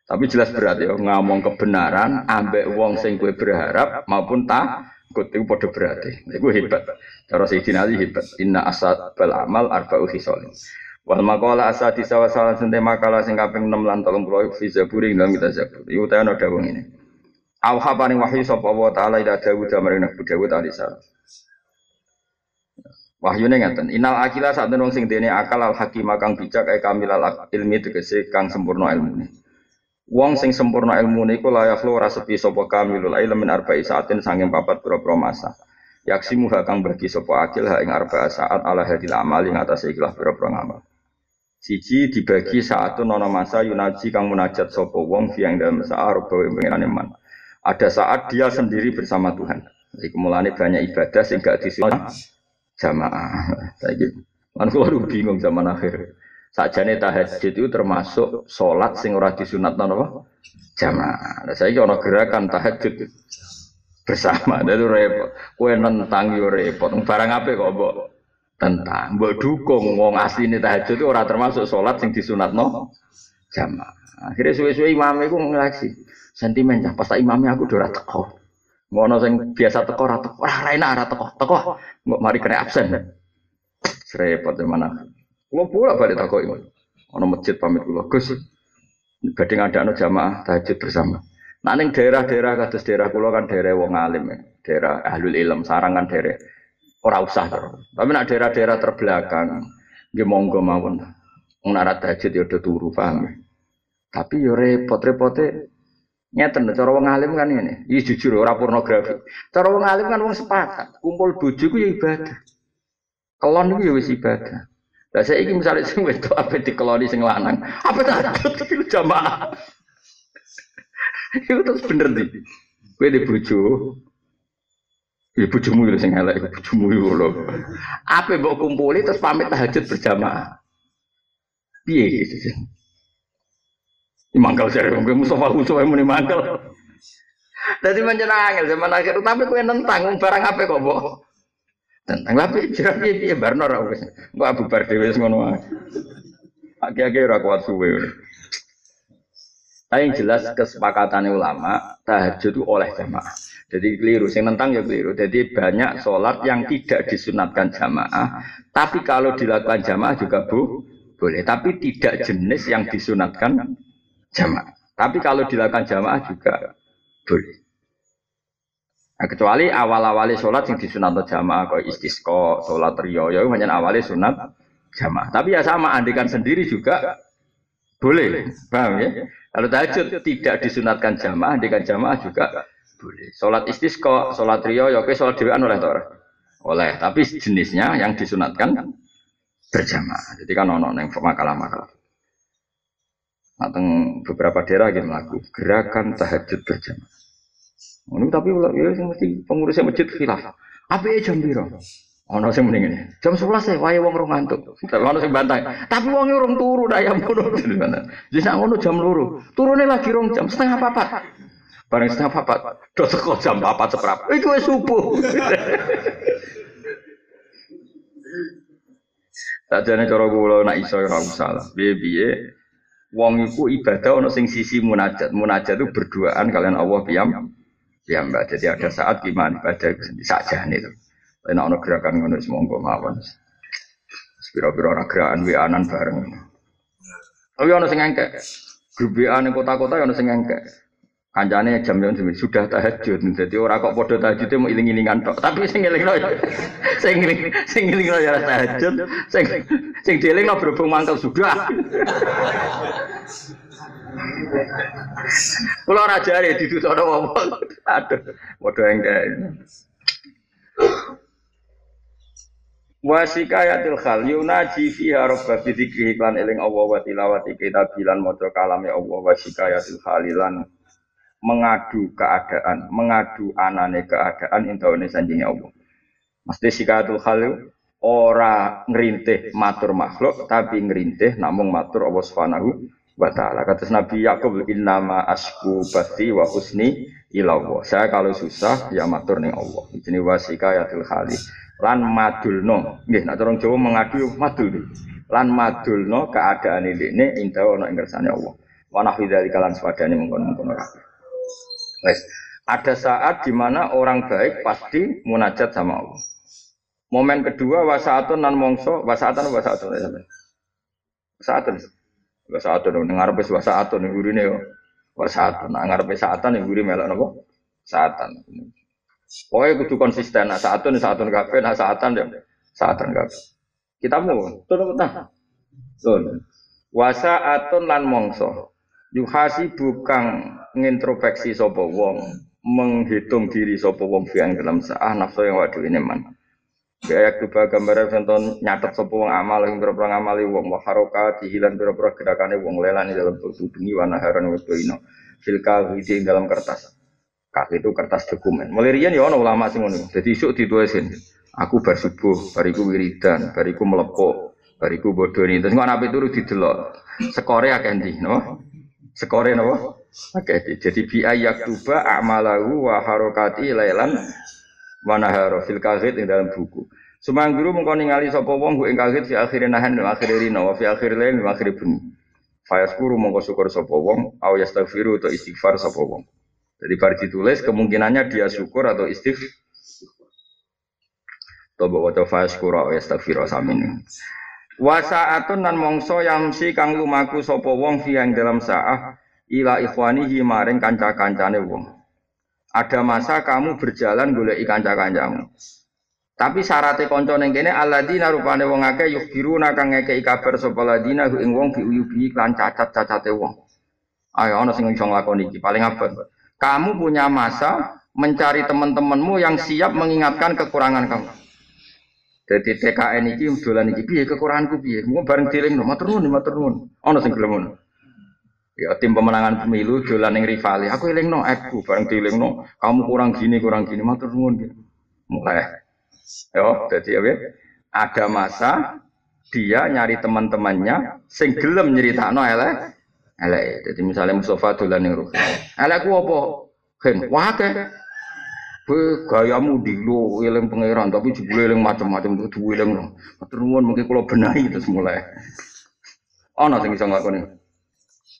Speaker 1: Tapi jelas berat ya ngomong kebenaran ambek wong sing kue berharap maupun tak Kut itu pada berarti. Itu hebat. Cara Sayyidina Ali hebat. Inna asad bal amal arba'u hisolin. Wal maqala asadi sawa salah sente makalah sing kaping 6 lan 30 fi zaburi dalam kita zabur. Iku ta ana dawuh ini. Awha paring wahyu sapa wa taala ila Dawud maring Nabi Dawud alaihi salam. Wahyu ngeten, inal akila saat wong sing dene akal al hakim kang bijak ay kamil al ilmi tegese kang sempurna ilmune. Wong sing sempurna ilmune iku layak lo ora sepi sapa kamilul ilmi min arba'i saatin sanging papat pira-pira masa. Yaksimu kang bagi sapa akil ha ing saat ala hadil amal ing atase ikhlas pira-pira ngamal. Siji dibagi saat nono masa yunaji kang munajat sapa wong fi ing dalem saat rupa pengiran iman. Ada saat dia sendiri bersama Tuhan. Jadi kemulane banyak ibadah sing gak jamaah. Saiki lan kula bingung zaman akhir. Sakjane tahajud itu termasuk sholat sing ora disunatno napa? Jamaah. Lah saiki ana gerakan tahajud bersama. Itu repot. Kue nentang yo repot. Barang apa kok mbok tentang. Mbok dukung wong asline tahajud itu ora termasuk sholat sing disunatno jamaah. Akhirnya suwe-suwe imam ngelaksi. Sentimen pas imamnya aku udah teko. Ngono sing biasa teko ora teko. Ora enak ora teko. Teko. Mbok mari kena absen. Serepot mana. Kulo pula balik teko iki. Ono masjid pamit kulo. Gus. Badhe ngadakno jamaah tahajud bersama. Nah daerah-daerah kados daerah kulo kan daerah wong alim ya. Daerah ahlul ilm, sarang kan daerah ora usah Tapi nak daerah-daerah terbelakang nggih monggo mawon. Wong tahajud ya udah turu paham. Ya? Tapi yo repot-repote Nyeten, cara wong alim kan ini. Iya jujur ora pornografi. Cara wong alim kan wong sepakat, kumpul bojo ku ya ibadah. Kelon itu ya wis ibadah. Lah saiki misalnya sing wedok ape dikeloni sing lanang, apa tahajud tapi lu jamaah. Itu terus bener nih. Kowe di bojo. Ya bojomu lho sing elek, bojomu lho. Apa mbok kumpuli terus pamit tahajud berjamaah. Piye gitu. Mangkal saya, mungkin Mustafa Mustafa muni mangkal. Jadi manjen angel zaman akhir, tapi kue nentang barang apa kok boh? Tentang tapi jelas dia dia barno ora wis. Mbok Abu Bar dhewe ngono wae. Ora kuat suwe. Tapi yang jelas kesepakatan ulama tahajud itu oleh jamaah. Jadi keliru, sing nentang ya keliru. Jadi banyak sholat yang tidak disunatkan jamaah, tapi kalau dilakukan jamaah juga bu, boleh. Tapi tidak jenis yang disunatkan jamaah. Tapi kalau dilakukan jamaah juga boleh. Nah, kecuali awal-awali sholat yang disunat jamaah, kau istisqo, sholat rio, ya hanya awalnya sunat jamaah. Tapi ya sama, andikan sendiri juga boleh, paham ya? Kalau tahajud tidak disunatkan jamaah, andikan jamaah juga boleh. Sholat istisqo, sholat rio, ya oke, sholat dewan oleh oleh. Tapi jenisnya yang disunatkan berjamaah. Jadi kan ono yang makalah-makalah. Atau beberapa daerah yang melakukan gerakan tahajud berjamaah. Ini tapi ya mesti pengurusnya masjid khilaf. Apa ya jam biru? Ono sing mending ini. Jam 11 ya wae wong rong ngantuk. Ono sing bantai. Tapi wong rong turu dah yang ngono. <laughs> Jadi sak ngono jam loro. Turune lagi rong jam setengah papat. Bareng setengah papat. Do teko jam papat seperap. Iku wis subuh. <laughs> Sajane cara kula nak iso ora usah lah. Piye-piye Wong iku ibadah ono sing sisi munajat. Munajat itu berduaan kalian Allah piyam. Piyam mbak. Jadi ada saat gimana ibadah saja itu. Tapi ono gerakan ngono monggo mawon. Spiro-piro ora gerakan wianan bareng. Tapi ono sing engkek. Grup WA kota-kota ono sing engkek. Kancane jam jam sudah tahajud. Jadi orang kok podo tahajud mau iling-ilingan tok. Tapi sing ngelingno ya sing ngeling sing ngelingno ya tahajud. Sing sing dielingno berhubung mangkel sudah. Kula ora jare didutokno wong. Aduh, podo engke. Wasikayatil khal yunaji fiha rabba bi dzikri lan eling Allah wa tilawati kitabilan maca kalame Allah wasikayatil khalilan mengadu keadaan, mengadu anane keadaan intaune sanjingnya Allah. Mesti sikatul hal ora ngerintih matur makhluk tapi ngerintih namung matur Allah Subhanahu wa taala. Kata Nabi Yakub innama asku bati wa husni ilallah. Saya kalau susah ya matur ning Allah. Jenenge wasikayatul khali. Lan madulno. Nggih nek orang Jawa mengadu madul. Lan madulno keadaan ini inta ana ing Allah. Wa nahwi dzalika lan sepadane mengkon-mengkon kabeh. Wes. Ada saat di mana orang baik pasti munajat sama Allah. Momen kedua wasaatun nan mongso, wasaatan wasaatun ya sampean. Wasaatun. Wasaatun ngarepe wasaatun gurine yo. Wasaatun. Nah ngarepe saatan yang gurine melok napa? Saatan. Pokoknya kudu konsisten. Nah, saatun saatun kabeh, nah saatan ya saatan kabeh. Kita mau tuh nah. Tuh. Wasaatun lan mongso. Yuhasi bukan ngintrospeksi sapa wong, menghitung diri sapa wong fi dalam saah nafsu yang waduh ini man. Kayak coba gambar contoh nyatet sapa wong amal yang berapa ngamali wong wa haroka dihilan berapa gerakane wong lelan dalam tubuh bengi wa naharan wa ino fil kahwi dalam kertas. Kah itu kertas dokumen. Mulai riyen ya ana ulama sing ngono. Dadi isuk ditulisin. Aku bar subuh, bariku wiridan, bariku melepok, bariku bodoni. Terus kok ape turu didelok. Sekore akeh ndi? Sekore napa? Akeh. Jadi bi ayaktuba a'malahu wa harakati lailan mana nahara fil kahit ing dalam buku. Sumangguru mengko ningali sapa wong ing kahit fi akhir nahan dan akhir rina wa fi akhir lail wa akhir bunyi. Fayaskuru mengko syukur sapa wong au yastaghfiru atau istighfar sapa wong. Jadi bar ditulis kemungkinannya dia syukur atau istighfar. Toba waca fayaskuru au yastaghfiru samin. Wa sa'atun nan mongso yamsi kang lumaku sapa wong fi dalam saah ila ikhwanihi maring kanca-kancane wong. Ada masa kamu berjalan golek kanca-kancamu. Tapi syaratnya konco neng kene aladina rupane wong akeh yukhbiruna kang ngekeki kabar sapa ladina ing wong bi uyubi lan cacat-cacate wong. Ayo ana sing iso nglakoni iki paling abot. Kamu punya masa mencari teman-temanmu yang siap mengingatkan kekurangan kamu. Jadi TKN iki dolan iki piye kekuranganku piye? Mau bareng dilingno matur nuwun matur nuwun. Sing gelem. Ya tim pemenangan pemilu dolan ning rivali. Aku elingno aku bareng dielingno kamu kurang gini kurang gini matur nuwun. Mulai. Yo, jadi ya ada masa dia nyari teman-temannya sing gelem nyeritakno elek elek. Jadi misalnya Mustafa dolan ning rivali. Elekku apa? Hen, wah. Kowe gayamu dilo eling pangeran tapi jebule eling macam-macam duwe eling. Matur nuwun mungkin kula benahi terus mulai. Ana sing iso nglakoni.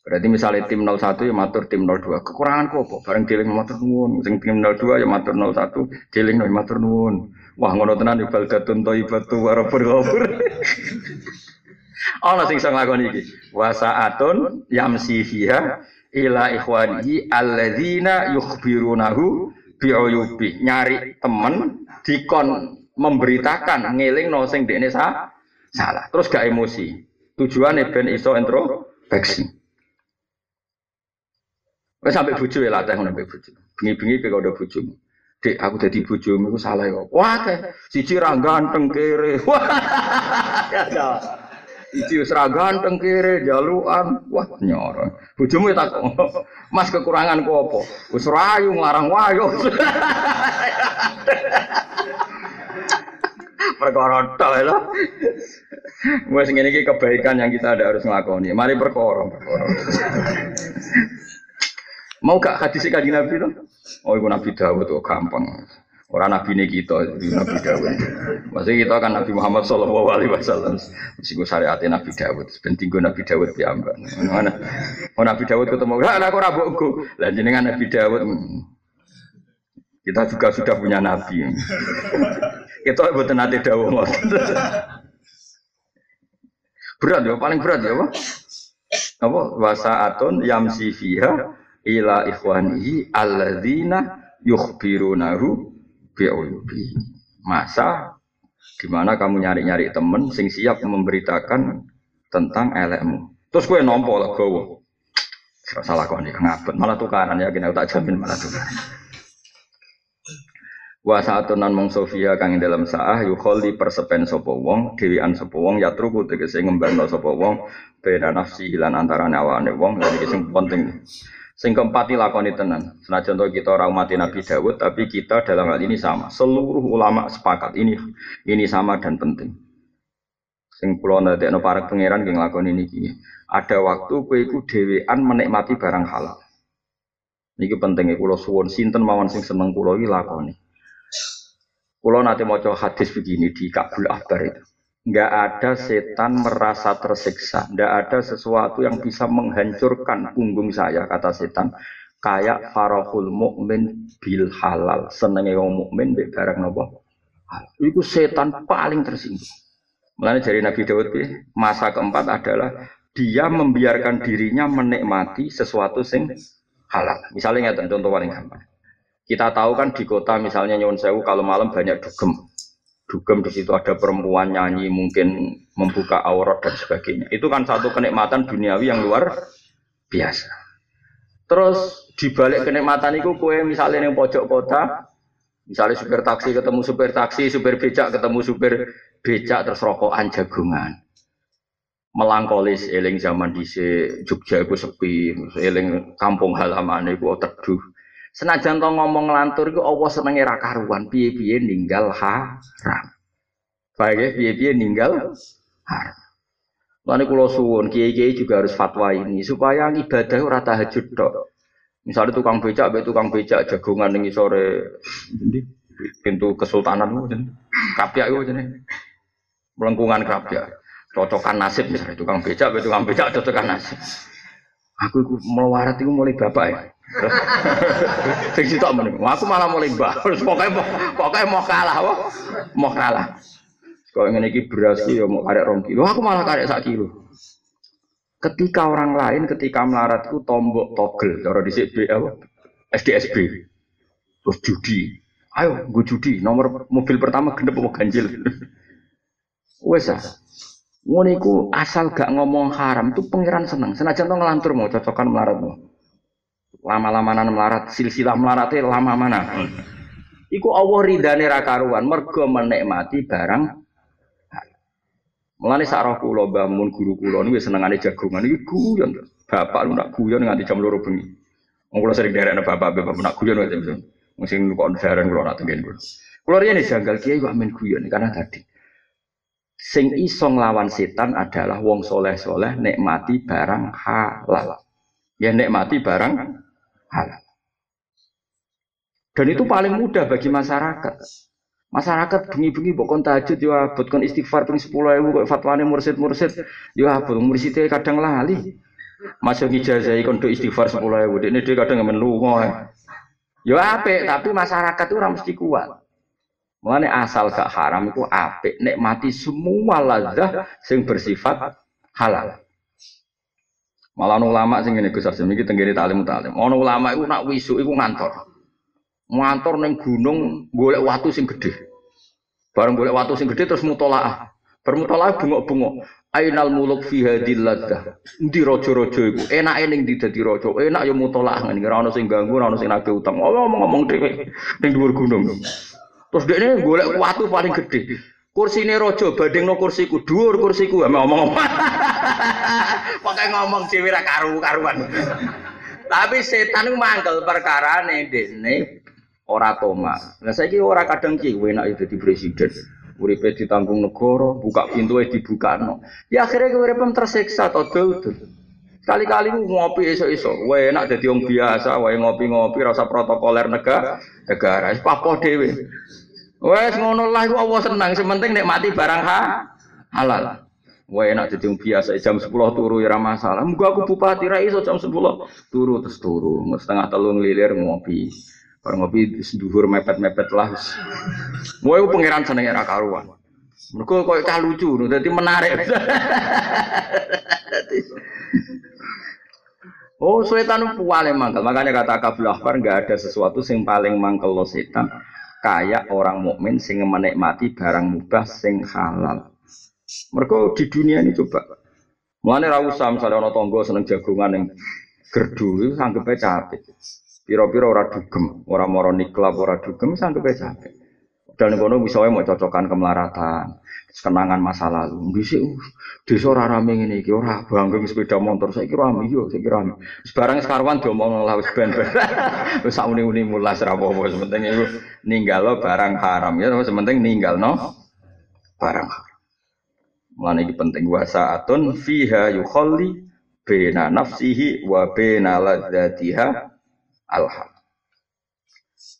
Speaker 1: Berarti misalnya tim 01 ya matur tim 02. Kekurangan kok apa? Bareng dealing matur nuwun. Sing tim 02 ya matur 01, dealing no matur nuwun. Wah ngono tenan ibadatun thayyibatu wa rabbul ghafur. Ana sing iso nglakoni iki. Wa sa'atun yamsi fiha ila ikhwanihi alladzina yukhbirunahu bi'uyubi. Nyari temen dikon memberitakan ngeling no sing dekne salah. Terus gak emosi. Tujuannya ben iso introspeksi. Wes sampai bojo ya latih ngono sampai bojo. Bengi-bengi udah bojo. Dek, aku dadi bojomu iku salah ya. Wah, siji ra ganteng kere. <laughs> Wah. Ya, Iki wis ra ganteng kere jaluan. Wah, nyoro. Bojomu ya tak <laughs> Mas kekurangan ku apa? Wis rayu nglarang wayo. <laughs> perkara tok lho. Wes ngene iki kebaikan yang kita ada harus nglakoni. Mari perkara, perkara. Mau gak hadis kanjeng Nabi itu? Oh, itu Nabi Dawud tuh gampang. Orang Nabi ini kita, Nabi Dawud. Maksudnya kita kan Nabi Muhammad Shallallahu Alaihi Wasallam. Meskipun syariatnya Nabi Dawud, penting gue Nabi Dawud piambak. Mana? Oh Nabi Dawud ketemu, lah aku rabukku. Lah jenengan Nabi Dawud. Kita juga sudah punya Nabi. Kita buat nanti Dawud. berat ya, paling berat ya, apa? Apa? Wasaatun yamsi fiha ila ikhwanihi alladzina yukhbirunahu bi'uyubi. Masa di mana kamu nyari-nyari temen sing siap memberitakan tentang elekmu. Terus gue nompo lah gue. Salah kok nih ngabut, malah tukaran ya kena tak jamin malah tukaran. Wa saatunan mong sofia kang dalam saah yukholi persepen sopo wong dewian sopo wong ya truku tegese ngembangno sopo wong beda nafsi lan antara nyawane wong lha iki sing penting. Sing keempat lakoni tenan. Senajan to kita ora umat Nabi Dawud, tapi kita dalam hal ini sama. Seluruh ulama sepakat ini ini sama dan penting. Sing kula ndadekno para pangeran nggih nglakoni niki. Ada waktu kowe iku dhewean menikmati barang halal. Niki pentingnya kula suwun sinten mawon sing seneng kula iki lakoni. Kula nate maca hadis begini di Kabul Akbar itu nggak ada setan merasa tersiksa, nggak ada sesuatu yang bisa menghancurkan punggung saya, kata setan, kayak farahul mukmin bil halal. Senenge wong mukmin mbek barang halal. Iku setan paling tersinggung. Mulanya dari Nabi Daud masa keempat adalah dia membiarkan dirinya menikmati sesuatu sing halal. Misalnya nggak contoh paling gampang. Kita tahu kan di kota misalnya Nyon Sewu kalau malam banyak dugem. Dugem di situ ada perempuan nyanyi mungkin membuka aurat dan sebagainya. Itu kan satu kenikmatan duniawi yang luar biasa. Terus dibalik kenikmatan itu kue misalnya yang pojok kota, misalnya supir taksi ketemu supir taksi, supir becak ketemu supir becak terus rokokan jagungan. Melangkolis eling zaman di Jogja itu sepi, eling kampung halaman itu teduh. Senajan to ngomong ngelantur itu Allah senenge ra karuan, piye-piye ninggal haram. Baik ya, piye-piye ninggal haram. Lalu kalau suwun, kiai-kiai juga harus fatwa ini supaya ibadah ora tahajud dok. Misalnya tukang becak, be tukang becak jagongan ning sore pintu kesultanan itu kapyak itu jadi melengkungan kapyak cocokan nasib misalnya tukang becak, be tukang becak cocokan nasib. Aku itu melarat itu mulai bapak ya. <laughs> Sing sitok meneng. Aku malah mulai mbah. <laughs> Pokoknya pokoknya mau kalah, mau kalah. Kalau ingin iki beras ya mau karek rong kilo, aku malah karek sak kilo. Ketika orang lain ketika melarat itu tombok togel, cara di CB apa? SDSB. Terus judi. Ayo, gue judi. Nomor mobil pertama genep apa ganjil. <laughs> Wes ah. Ngono asal gak ngomong haram itu pangeran seneng. Senajan to ngelantur mau cocokan melarat mau. Lama-lamanan melarat, silsilah melaratnya lama mana. Iku Allah ridane ra karuan mergo menikmati barang Mulane sak roh kula Mbah Mun guru kula niku senengane jagongan iki guyon. Bapak lu nak guyon nganti jam 2 bengi. Wong kula sering derekne bapak bapak nak guyon wae mesti. Mesti kok daran kula nak tengen kula. Kula riyen janggal kiai kok amin guyon karena tadi sing iso nglawan setan adalah wong soleh-soleh nikmati barang halal. Ya nikmati barang halal. Dan itu paling mudah bagi masyarakat. Masyarakat bengi-bengi bukan tahajud ya abot kon istighfar ping 10.000 kok fatwane mursid-mursid ya abot murside kadang lali. Masuk ngijazahi kon do istighfar 10.000 dekne dhewe kadang men lunga. Ya apik tapi masyarakat itu ora mesti kuat. Mulane asal gak haram itu apik nikmati semua lazah sing bersifat halal. Malah ulama sing ngene Gus Arsim iki tenggene talim talim. Ono ulama iku nak wisu iku ngantor. Ngantor neng gunung golek watu sing gede. Bareng golek watu sing gede terus mutolaah. Bermutolaah bungok-bungok. Ainal muluk fi hadil laddah. Endi raja-raja iku? Enake ning ndi dadi raja? Enak ya mutolaah ngene. Ora ono sing ganggu, ora ono sing nagih utang. Oh, ngomong-ngomong dhewe ning dhuwur gunung. Terus dekne golek watu paling gede. Kursine raja bandingno kursiku, dhuwur kursiku, ame ngomong. <laughs> <laughs> Pakai ngomong ra karu-karuan. Tapi setan itu mangkel perkara nih dene ora toma. Nah saya kira ora kadang ki enak itu di presiden. Uripe ditanggung negara, buka pintu dibuka no. Ya akhirnya uripem tersiksa atau dul Kali-kali ngopi esok-esok, wae enak jadi orang biasa, wae ngopi-ngopi rasa protokoler negara, negara, papo dewe. Wes ngono lah, Allah senang, sementing mati barang ha, halal. Wah enak jadi biasa jam 10 turu ya masalah. Muga aku bupati ra iso jam 10 turu terus turu. Setengah telung lilir ngopi. Bar ngopi dhuwur mepet-mepet lah. Mau iku pangeran senenge ra karuan. Mergo koyo cah lucu, dadi menarik. <laughs> oh, setan paling mangkel. Makanya kata Kabul Ahbar enggak ada sesuatu sing paling mangkel lo setan kayak orang mukmin sing menikmati barang mubah sing halal. Mereka di dunia ini coba. Mulane ra usah misale ana tangga seneng jagongan ning gerdu iku sanggepe capek. Piro-piro ora dugem, ora moro niklap, ora dugem sanggepe capek. Dan kono bisa mau cocokan kemelaratan, kenangan masa lalu. Dhisik desa ora rame ngene iki, ora bangga sepeda motor saiki rame yo, saiki rame. Sebarang sekarwan diomong lah wis ben. <laughs> Wis sauni-uni mulas ra apa-apa, sementing iku barang haram ya, sementing ninggalno barang haram. Mulane iki penting wasaatun fiha yukhalli bena nafsihi wa bena ladzatiha alham.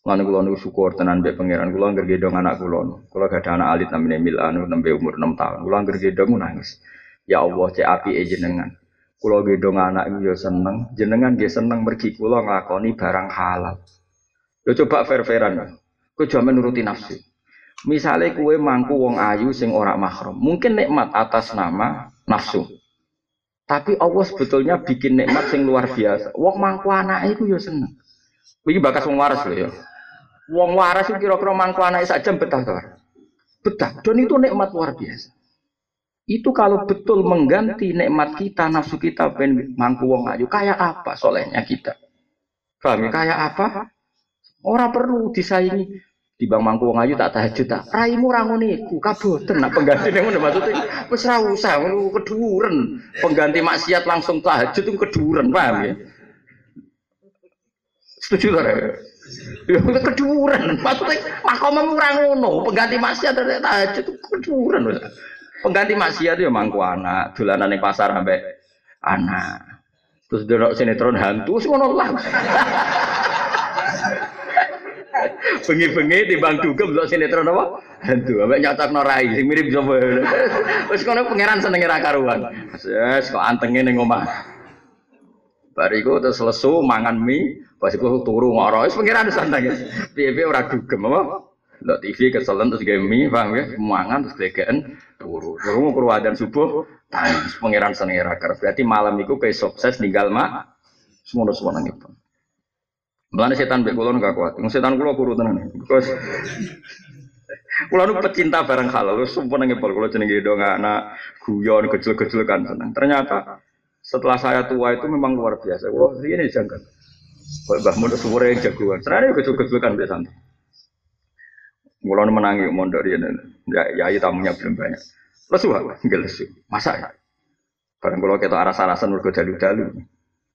Speaker 1: Lan kula niku syukur tenan mbek pangeran kula anggere gendong anak kula. Kula gak ada anak alit namine Milan nembe umur 6 tahun. Kula anggere gendong nangis. Ya Allah cek api e jenengan. Kulo gendong anak itu ya seneng, jenengan dia seneng mergi kulo nglakoni barang halal. Yo coba fair-fairan. Kowe jaman nuruti nafsu. Misalnya kue mangku wong ayu sing ora mahram, mungkin nikmat atas nama nafsu. Tapi Allah sebetulnya bikin nikmat sing luar biasa. Wong mangku anak itu ya seneng. Iki bakas wong waras lho ya. Wong waras itu kira-kira mangku anak sak jam betah to. Betah. Dan itu nikmat luar biasa. Itu kalau betul mengganti nikmat kita, nafsu kita ben mangku wong ayu, kayak apa solehnya kita? Paham ya? Kayak apa? Orang perlu disaingi. Di bang mangku wong ayu tak tahajud tak. Raimu ra ngono iku, kaboten nak pengganti ngono maksudnya wis ra usah keduren. Pengganti maksiat langsung tahajud itu keduren, paham ya? Setuju ta? Ya keduren. Maksudnya makommu ra ngono, pengganti maksiat tahajud itu keduren. Pengganti maksiat ya mangku anak, dolanan ning pasar sampai anak. Terus delok sinetron hantu ngono lah. Bengi-bengi di bang dugem delok sinetron apa? Hantu, ambek nyatakno rai sing mirip sapa. Wis kono pangeran senenge ra karuan. Wes kok antenge ning omah. Bariku terus lesu mangan mie, pas iku turu ngoro, wis pangeran santai. Piye-piye ora dugem apa? Lo TV keselen terus gawe mie, paham ya? Mangan terus glegeken turu. Turu mau dan subuh, tangis pangeran seneng rakar. Berarti malam itu kayak sukses tinggal mak. Semua semua nang itu. Mulane setan mbek kula gak kuat. Setan kula kuru tenan. Because Kula nu pecinta barang halal, sumpah nang ngepol kula jenenge dong anak guyon kecil-kecil kan. Ternyata setelah saya tua itu memang luar biasa. Wah, ini janggal. Mbah Mun suwere jagoan. Sebenarnya kecil-kecil kan biasa. Mulai menangi mondok dia, ya, ya tamunya belum banyak. Lesu enggak lesu. Masa ya? Barang kalau kita arah arasan mergo dalu-dalu.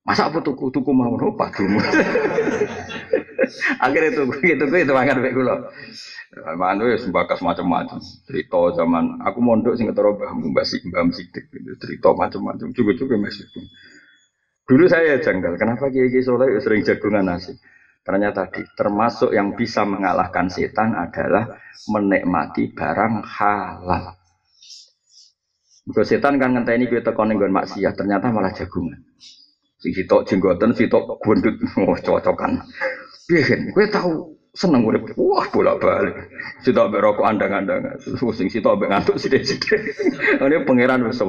Speaker 1: Masa apa tuku tuku mau nopo dulu. <laughs> Akhirnya tuku itu itu mangan baik kula. Mangan wis bakas macam-macam. Cerita zaman aku mondok sing ketara Mbah Mbah Sik Mbah Sidik gitu. Cerita macam-macam. Juga-juga masih. Dulu saya janggal, kenapa Kiai Kiai Soleh sering jagungan nasi? Ternyata tadi termasuk yang bisa mengalahkan setan adalah menikmati barang halal. Kalau setan kan ngenteni kowe teko ning maksiat, ternyata malah jagungan. Si sitok jenggoten, sitok gundut, oh cocokan. Piye kowe tahu seneng urip. Wah, bolak-balik. Sitok mbek rokok andang-andang. Sing sitok mbek ngantuk sithik-sithik. <laughs> Ini pangeran wis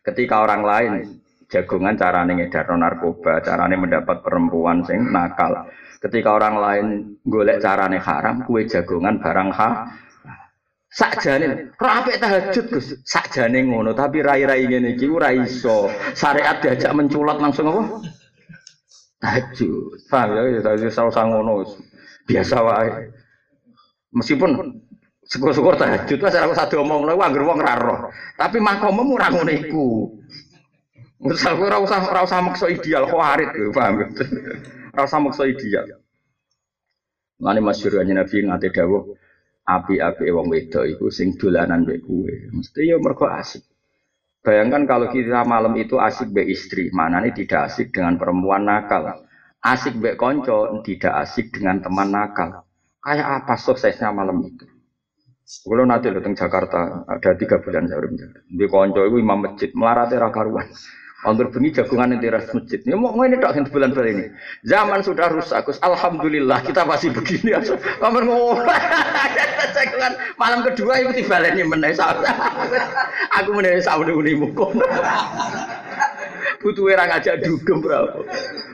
Speaker 1: Ketika orang lain jagungan carane ngedar narkoba, carane mendapat perempuan sing nakal, Ketika orang lain golek carane haram, kue jagongan barang ha. Sakjane rapi tahajud Gus. Sakjane ngono, tapi rai-rai ngene iki ora iso. Syariat diajak menculat langsung apa? Tahajud. Paham ya, ya usah ngono. Biasa wae. Meskipun syukur-syukur tahajud wis ora usah diomong lho anggere wong. Tapi makommu ora ngono iku. Ora usah ora usah maksa ideal khawarit, paham. Rasa maksa ideal. Mane masyhur Nabi ngate dawuh api-api wong wedok iku sing dolanan mbek kowe. Mesti ya mergo asik. Bayangkan kalau kita malam itu asik be istri, mana nih tidak asik dengan perempuan nakal. Asik be konco, tidak asik dengan teman nakal. Kayak apa suksesnya malam itu? Kalau nanti datang Jakarta ada tiga bulan saya udah Di konco itu imam masjid melarat era karuan. Anggur bengi jagungan di teras masjid. Ini mau ini tak bulan-bulan ini. Zaman sudah rusak. Alhamdulillah kita masih begini. Kamar ngomong. <laughs> malam kedua itu tiba lagi meneh Aku meneh sama ini mukum. Butuh orang ngajak dugem berapa.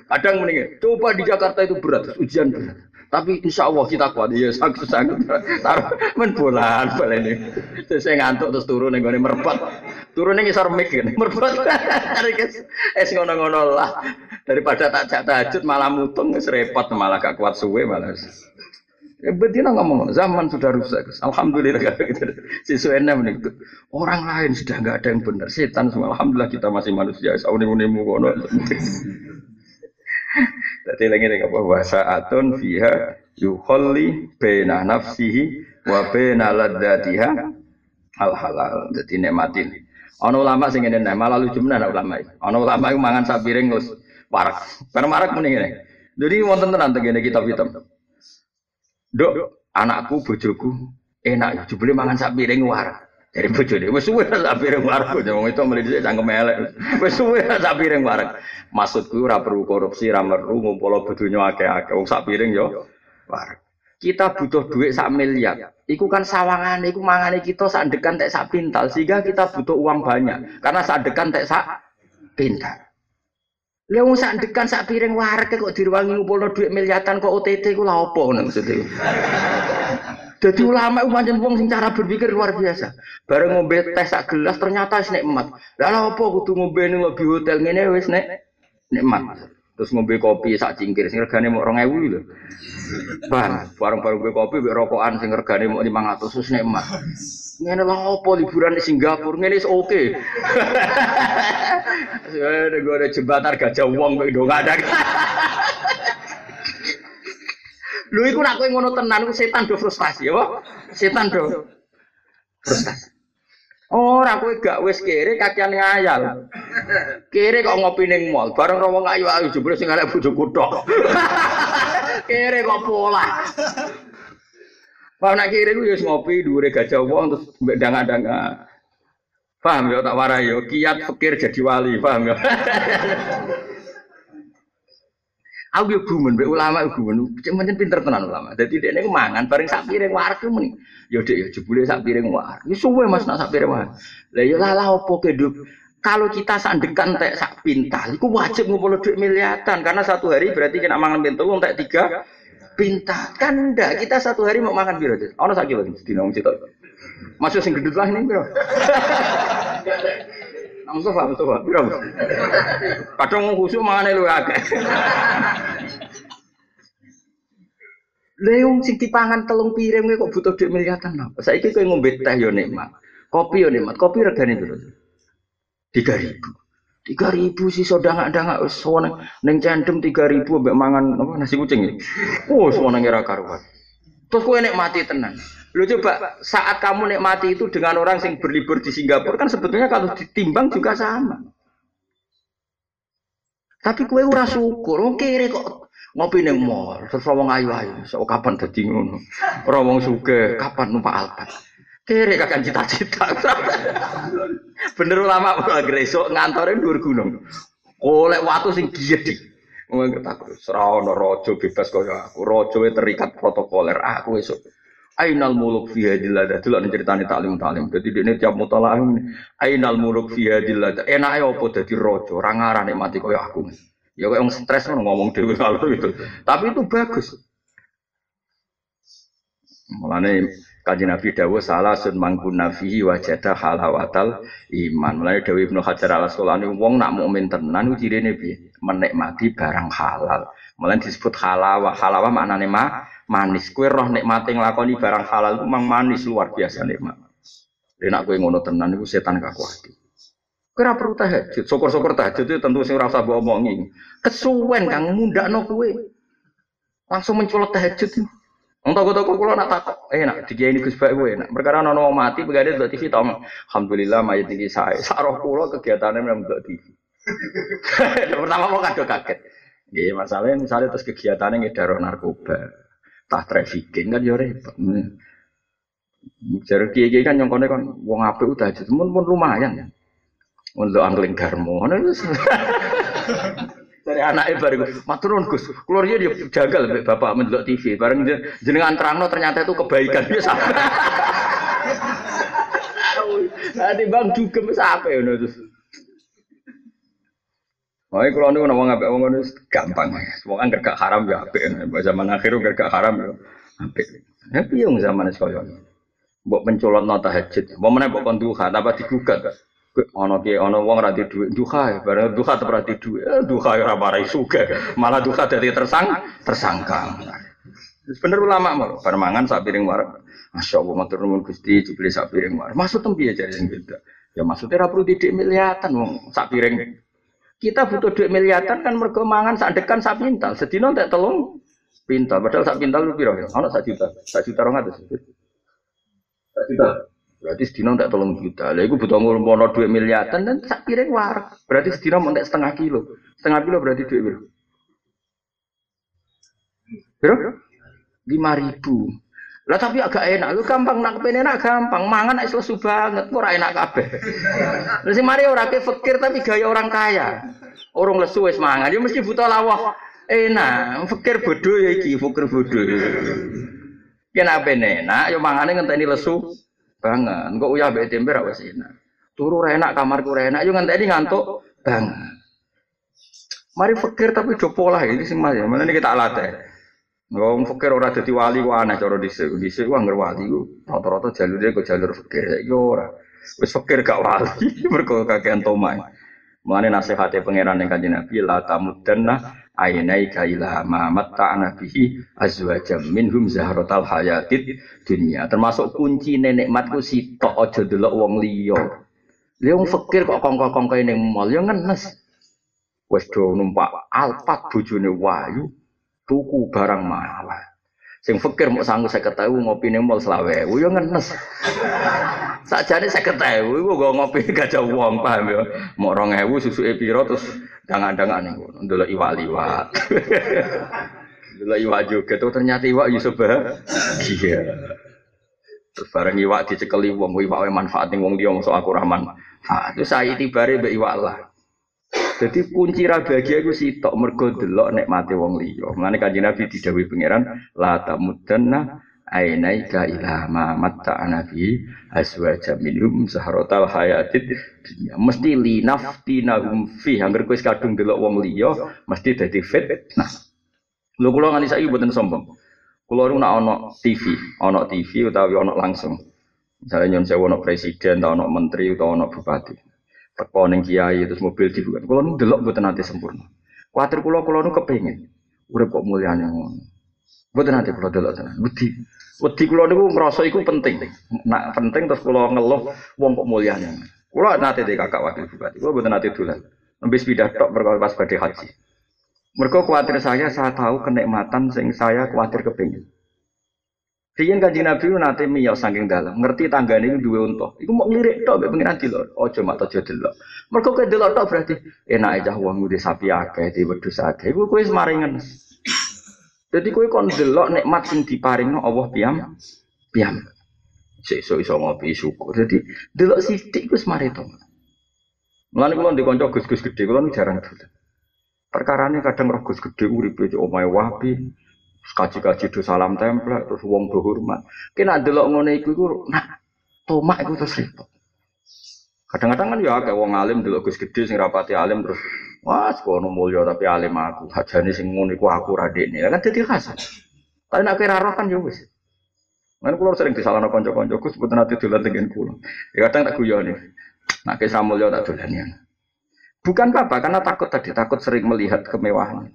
Speaker 1: Kadang mendingan. Coba di Jakarta itu berat, ujian berat. Tapi insya Allah kita kuat. Ya sanggup sanggup. Taruh main bola bal ini. Saya ngantuk terus turun nih gue merpat. Turun nih ngisar mic kan. Merpat. Cari kes. Es ngono-ngono lah. Daripada tak cak tajud malah mutung repot malah gak kuat suwe malah. Betina ngomong zaman sudah rusak. Alhamdulillah. <laughs> Sesuai nih Orang lain sudah nggak ada yang benar. Setan semua. Alhamdulillah kita masih manusia. Sauni-unimu kono. Jadi <laughs> lagi nih apa bahasa atun fiha yukholli bena nafsihi wa bena ladatiha al halal. Jadi nikmatin. Ono ulama sing ngene nek malah lucu menan ulama iki. Ono ulama iku mangan sapiring terus warak. Karena marak muni ngene. Jadi wonten tenan tengene kitab hitam. Dok, anakku bojoku enak ya jebule mangan sapiring warak. Dari bojone wis suwe sak piring wong itu mrene dhisik cangkem elek. Wis suwe sak piring. Maksudku ora perlu korupsi, ora perlu ngumpul donya akeh-akeh. Wong sak piring yo wareg. Kita butuh duit sak miliar. Iku kan sawangan, iku mangane kita sak dekan tek sak pintal sehingga kita butuh uang banyak. Karena sak dekan tek sak pintal. Lha wong sak dekan sak piring wareg kok diruangi ngumpulno duit miliatan kok OTT ku lha opo ngono maksudnya. Jadi ulama itu pancen wong sing cara berpikir luar biasa. Bareng ngombe teh sak gelas ternyata wis nikmat. Lah apa kudu ngombe ning lebih hotel ngene wis nek nikmat. Terus ngombe kopi sak cingkir sing regane mok 2000 lho. Bang, bareng-bareng ngombe kopi mbek rokokan sing regane mok 500 wis nikmat. Ngene lho apa liburan di Singapura ngene wis oke. Ada gue ada jembatan gajah wong kok ndo ada. Lho iku nak kowe ngono tenan setan do frustasi ya, Setan do frustasi. Ora kowe gak wis kere kakean ngayal. Kere kok ngopi ning mall, bareng wong ayu-ayu jebule sing arek bojoku tok. <laughs> kere kok pola. Pak nak kiri ku wis ngopi dhuwure gajah wong terus mbek danga-danga. Paham ya tak warai yo, kiat pikir jadi wali, paham ya. <laughs> Aku yo gumen mbek ulama yo gumen. Cek pinter tenan ulama. Dadi dekne ku mangan bareng sak piring wareg muni. Yo dek yo jebule sak piring wareg. Wis suwe Mas nak sak piring wareg. Lah yo lalah opo. Kalau kita sandekan tek sak pintal, itu wajib ngumpul duit miliatan karena satu hari berarti kena mangan pintu tek tiga pintal. Kan ndak, kita satu hari mau makan biro. Ono sak kilo dina wong sitok. Masuk sing lah ini <laughs> biro. Mustafa, Mustafa, piro? Kadang wong khusuk mangane luwih akeh. Leung sing dipangan telung piring kok butuh duit miliatan apa? Saiki kowe ngombe teh yo nikmat. Kopi yo nikmat. Kopi regane piro? 3000. 3000 sih sodang-dang wis suwane ning cendem 3000 mbek mangan apa nasi kucing ya. Oh, suwane ora karuan. Terus kowe mati tenan. Lu coba saat kamu nikmati itu dengan orang yang berlibur di Singapura kan sebetulnya kalau ditimbang juga sama. Tapi kue ora syukur, kere kok ngopi ning mall, terus wong ayu-ayu, so kapan dadi ngono. Ora wong sugih, kapan numpak Alphard. Kere kakak cita-cita. <laughs> Bener ulama ora gresok ngantore dhuwur gunung. Oleh watu sing giyedi. Wong takut, ora ono raja bebas kaya aku. Raja terikat protokoler aku esuk. Ainal muluk fi hadil lada. Delok ceritane taklim taklim. Dadi dene tiap mutalaah Ainal muluk fi hadil. Enake opo dadi raja, ora ngarane mati kaya aku. Ya kok wong stres ngono ngomong dhewe kalau itu. Tapi itu bagus. Mulane Kaji Nabi Dawo salah sun mangkun nafihi wajada halawatal iman. Mulai Dawi Ibnu Hajar al Asqalani wong nak mukmin tenan ku cirine piye? Menikmati barang halal. Mulai disebut halawa. Halawa maknane ma manis. Kue roh nikmati nglakoni barang halal itu memang manis luar biasa nikmat. Dan nak kue ngono tenan itu setan kakuati. Kue ora perlu tahajud. Syukur-syukur tahajud itu tentu sing ora usah mbok omongi. Kesuwen kang mundakno kue. Langsung mencolot tahajud. Wong toko-toko kula nak takok, eh nak dikiai Gus Baik kowe nak perkara wong mati pegade delok TV tau. Alhamdulillah mayit iki sae. Saroh kula kegiatane memang delok TV. <laughs> Pertama mau kado kaget. Nggih, masalahnya misalnya terus kegiatannya ngedaro narkoba, tah trafficking kan yo repot. Jadi kiai kan nyongkone kan wong apik udah aja, pun pun lumayan ya. Untuk angling garmo, <laughs> dari anaknya baru maturun gus. Keluarnya dia jagal bapak mendelok TV bareng jenengan terangno ternyata itu kebaikan. Dia sampai nanti bang juga sampai ya terus Oh, kalau nih ngomong apa ngomong itu gampang. Ya. Semua kan gak haram ya apa Zaman akhir gak haram ya apa. Tapi yang zaman sekolah. Buat mencolot nota hajat. Mau mana buat konduha, apa digugat ono ki ono wong ra di duha ya bareng duha ora di dhuwit eh, duha ora marai suga malah duha dadi tersang tersangka. Bener ulama mau permangan sak piring war Masya Allah matur nuwun Gusti jebule sak piring war maksud tempi ya jare beda. Ya maksudnya ora perlu didik miliatan wong sak piring kita butuh duit miliatan kan mergo mangan sak dekan sak pintal sedina tak telung pintal padahal sak pintal lu piro ono sak juta sak juta 200 sak juta Berarti sedina tak tolong juta. Lah iku butuh ngulmono dua miliatan dan sak piring war. Berarti sedina mau setengah kilo. Setengah kilo berarti duit? Berapa? Lima ribu. Lah tapi agak enak, lu gampang nak kepen enak gampang, mangan nek lesu banget, ora enak kabeh. <laughs> Sing mari ora fakir tapi gaya orang kaya. Orang lesu wis mangan, dia mesti butuh lawah. Enak, fakir bodoh ya iki, fakir bodoh. Kena ben enak, yo mangane ngenteni lesu banget. Engko uyah mbek tempe ra wis enak. Turu ra enak, kamarku ra enak, yo ngenteni ngantuk banget. Mari fakir tapi do pola ini sing mas, mana ini kita latih. Wong fakir ora dadi wali ku aneh cara dhisik. Dhisik ku anggere wali ku rata-rata jalure ku jalur fakir. Saiki ora. Wis fakir gak wali <laughs> mergo kakean tomai. Mulane nasihate pangeran ning Kanjeng Nabi la tamudanna ainai kaila ma matta'na bihi azwajam minhum zahratal hayatid dunia. Termasuk kunci nikmat ku sitok aja delok wong liya. Lha wong fakir kok kongko-kongko ning mall ya ngenes. Wis do numpak alpat bojone wayu tuku barang mahal. Sing fikir mau sanggup saya ketahui ngopi nih mal selawe, yo ngenes. Saja nih saya ketahui, gue gak ngopi gak jauh uang paham ya. Mau orang ewu susu epiro terus dangan-dangan nih, dulu iwa liwat. <laughs> Dulu iwa juga tuh ternyata iwa Yusuf Iya. Terus bareng iwa dicekeli wong, iwa manfaat nih wong dia masuk aku rahman. Ah, itu saya tibare be iwa lah. Jadi kunci ra bahagia iku sitok mergo delok nikmate wong liya. Mulane Kanjeng Nabi didhawuhi pangeran la tamudanna ainaika ila ma matta anabi azwaja minhum saharatal hayatid dunya. Mesti li naftinahum fi angger kowe kadung delok wong liya mesti dadi fit. Nah. Lho kula nganti saiki mboten sombong. Kula nak ana TV, ana TV utawi ana langsung. Misalnya nyon sewu ana presiden, ana menteri, atau ana bupati teko ning kiai terus mobil dibuka. Kulo nu delok mboten nate sempurna. Kuatir kulo kulo nu kepengin urip kok mulyane ngono. Mboten nate kulo delok tenan. Wedi. Wedi kulo niku ngrasa iku penting. Nak penting terus kulo ngeluh wong kok mulyane. Kulo nate de kakak wakil bupati. Kulo mboten nate dolan. Nembe sepeda tok perkara pas badhe haji. Mereka khawatir saya, saya tahu kenikmatan sing saya khawatir kepingin. Riyen kanjeng Nabi nate miyos saking dalam, ngerti tanggane iku duwe unta. Iku mau ngelirik tok mek pengiran dilok. Aja mak aja delok. Mergo kowe delok tok berarti enak aja wong ngudi sapi akeh, di wedhus akeh. Iku kowe semaringan. Jadi kowe kon delok nikmat sing diparingno Allah piam piam. Sesuk iso ngopi syukur. Jadi delok sithik iku semare to. Mulane kula ndek kanca gus-gus gedhe, kula jarang dolan. Perkarane kadang roh gus gedhe uripe omahe wapi, kaji-kaji do salam template terus wong do hormat. Kena delok ngene iku iku nak tomak iku terus repot. Kadang-kadang kan ya kayak wong alim delok Gus Gede sing rapati alim terus wah sekono mulya tapi alim aku. Hajane sing ngono iku aku radekne. Kan dadi kasar. Tapi nak kira roh kan ya wis. Kan kula sering disalahno kanca-kanca Gus mboten ate dolan tengen kula. Ya kadang tak guyoni. Nak kisah mulya tak dolan ya. Bukan apa, karena takut tadi, takut sering melihat kemewahan.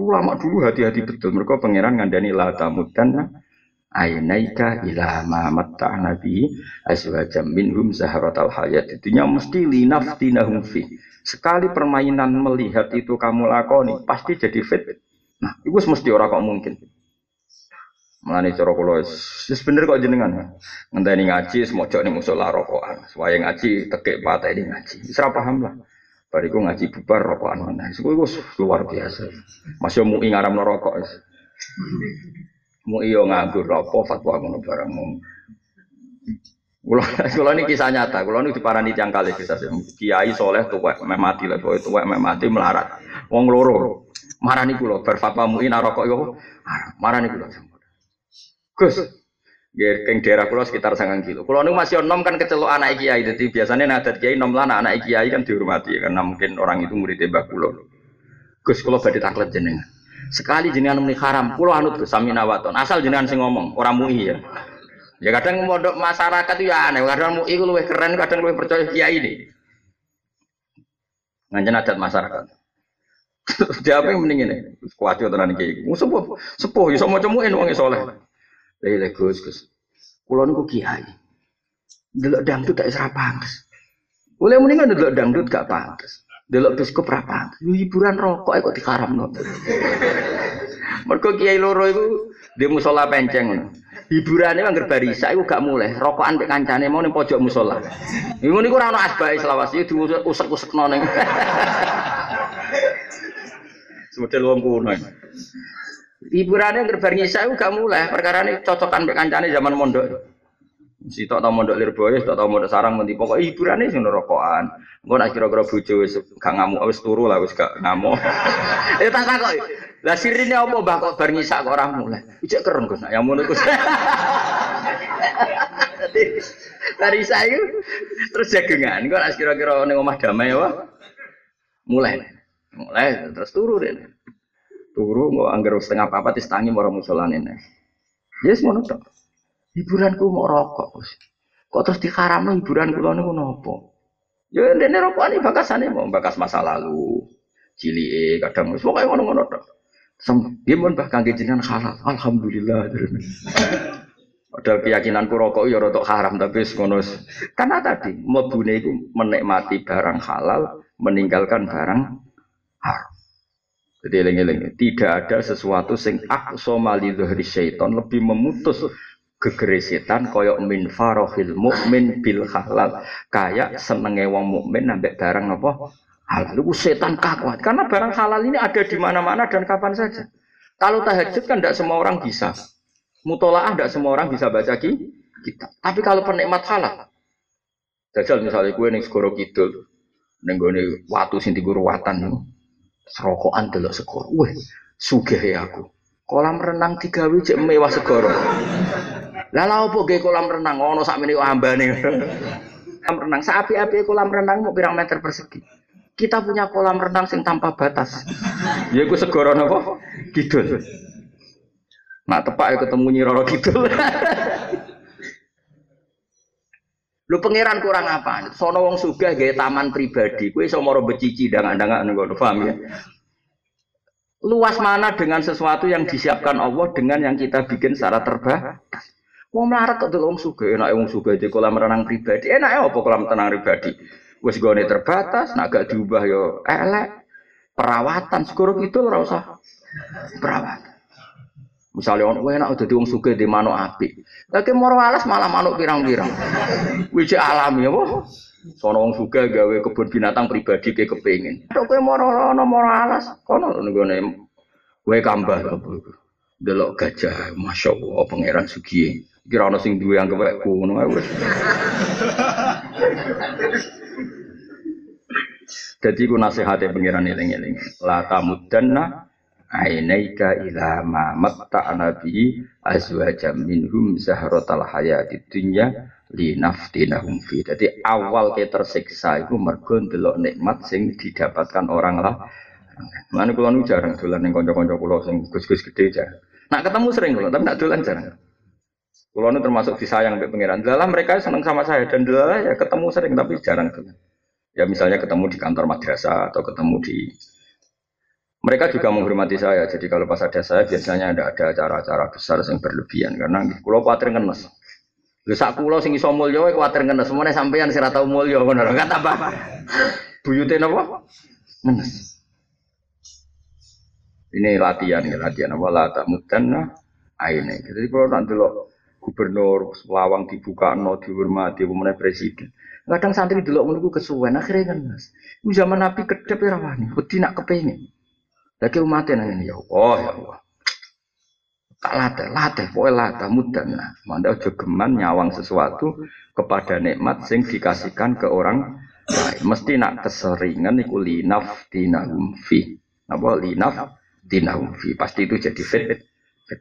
Speaker 1: Ulama dulu hati-hati betul. Mereka pangeran ngandani la tamudanna ainaika ila ma matta nabi azwajam minhum zahratal hayat. Itunya mesti linaftinahum fi. Sekali permainan melihat itu kamu lakoni, pasti jadi fit. Nah, itu mesti orang kok mungkin. Mulane cara kula wis bener kok jenengan. Ngenteni ngaji semojo ning musala rokokan. Suwaye ngaji tekek pateni ngaji. Wis paham lah. Bariku ngaji bubar rokokan mana. Itu luar biasa. Masih mau ngaram rokok. Mau iyo nganggur rokok fatwa ngono barang mau. Kulo ini kisah nyata. Kulo ini diparani tiang kali kisah Kiai soleh tuwek meh mati lah. Tuwek tuwek meh mati melarat. Wong loro. Marani kulo berfatwa muin rokok yo. Marani kulo. Gus, Keng daerah pulau sekitar sangat kilo. Kalau nu masih nom kan kecelok anak kiai, jadi biasanya nadat kiai nom lah anak kiai kan dihormati karena mungkin orang itu murid tembak pulau. Gus kalau badhe taklet jenengan. Sekali jenengan muni haram, pulau anut Gus sami nawaton. Asal jenengan sing ngomong, orang mui ya. Ya kadang modok masyarakat itu ya aneh, kadang mui lebih keren, kadang lebih percaya kiai ini. Ngajen adat masyarakat. <laughs> Dia apa yang mending ini? Kuat itu tenan kiai. Sepuh, sepuh, ya sama cemuin wong soleh. Lele Gus Gus. Kulo niku kiai. Delok dangdut tak isra pantes. Oleh mendingan delok dangdut gak pantes. Delok biskup ra pantes. Hiburan rokok kok dikaramno. Mergo kiai loro iku di musola penceng Hiburannya anggar barisa iku gak mulai. Rokokan mek kancane mau ning pojok musola. Iku niku ora ono asbae selawase diusek-usekno ning. Semodel wong kuno. Hiburannya gerbar ngisa itu gak mulai. Perkara ini cocokan mbek kancane zaman mondok. Si tok tau mondok Lirboyo, tok tau mondok sarang menti pokok hiburane sing rokokan. Engko nek kira-kira gak ngamuk turu lah wis gak ngamuk. <laughs> Ya tak takok. Lah sirine apa Mbah kok bar ngisak kok mulai. Ijek keren Gus, yang ngono Gus. <laughs> Dari saya terus jagengan, kok nek kira-kira ning omah damai? Mulai. Mulai terus turu deh. Turu mau anggar setengah tis tangi mau musolan ini. Yes ngono tok. Hiburanku mau rokok. Kok terus diharamno hiburan kula niku napa? Ya ndene rokokane bakasane mau bakas masa lalu. Cili kadang wis pokoke ngono-ngono tok. Dia bahkan jenengan halal. Alhamdulillah. Padahal keyakinanku rokok ya rotok haram tapi ngono. Karena tadi mlebune menikmati barang halal, meninggalkan barang haram. Jadi eling-eling, tidak ada sesuatu sing aqsa mali dhahri syaiton lebih memutus gegere setan koyok min farohil mukmin bil halal. Kayak senenge wong mukmin nambah barang napa? Halal. Itu setan kakuat. Karena barang halal ini ada di mana-mana dan kapan saja. Kalau tahajud kan tidak semua orang bisa. Mutolaah tidak semua orang bisa baca kita. Tapi kalau penikmat halal, jajal misalnya gue nih segoro kidul, nih watu sinti guru watan serokokan delok segoro. Wah, sugih ya aku. Kolam renang tiga wujud mewah segoro. Lalu apa gak kolam renang? Ono sak menit ambane. kolam renang, sapi-api kolam renang mau pirang meter persegi. Kita punya kolam renang sing tanpa batas. Ya gue segoro apa? Gitu. Nak tepak ya ketemu Nyiroro Kidul. Lu pangeran kurang apa? Sono wong sugih gawe taman pribadi. Kowe iso moro becici dangan-dangan ngono, paham ya? Luas mana dengan sesuatu yang disiapkan Allah dengan yang kita bikin secara terbatas. Wong melarat kok wong sugih, enak wong sugih di kolam renang pribadi. Enak apa kolam renang pribadi? Wis gone terbatas, nak gak diubah yo elek. Perawatan sekurang itu ora usah perawatan. Misalnya orang enak udah diung suge di manuk api. Lagi moro alas malah manuk pirang-pirang. Wiji alami ya, Sono wong suge gawe kebun binatang pribadi ke kepengin. Tok kowe moro ono moro alas kono nggone kowe kambah delok gajah, masya Allah pangeran sugi. Kira ono sing duwe yang kewek kuno wis. Jadi ku nasihatnya pangeran eling-eling. La tamudanna ainaika ila ma matta'na bihi azwajam minhum zahratal hayatid dunya linaftinahum fi. Jadi awal ke tersiksa itu mergo ndelok nikmat sing didapatkan orang lah. Mana kula nu jarang dolan ning kanca-kanca kula sing gus-gus gede jarang. Nak ketemu sering kula, tapi nak dolan jarang. Kula nu termasuk disayang mbek pangeran. Dalam mereka seneng sama saya dan dalam ya ketemu sering tapi jarang dolan. Ya misalnya ketemu di kantor madrasah atau ketemu di mereka juga menghormati saya. Jadi kalau pas ada saya biasanya ada ada acara-acara besar yang berlebihan karena kulo kuatir ngenes. Lu sak kulo sing iso mulya wae kuatir ngenes. Semuanya sampeyan sing ora tau mulya ngono kan tambah. Buyute napa? Ngenes. Ini latihan ya, latihan apa lata mudanna aine. Jadi kalau nanti lo gubernur lawang dibuka no dihormati pemenang presiden. Kadang santri dulu menunggu kesuwen akhirnya ngenes. Zaman Nabi kedep ya rawani, wedi nak kepengin. Lagi umatnya nanya ya Allah ya Allah. Tak latih, latih, pokoknya latih, mudah nah. Manda aja geman nyawang sesuatu kepada nikmat sing dikasihkan ke orang lain. Mesti nak keseringan iku linaf dinahum fi. Apa linaf dinahum fi. Pasti itu jadi fit. fit.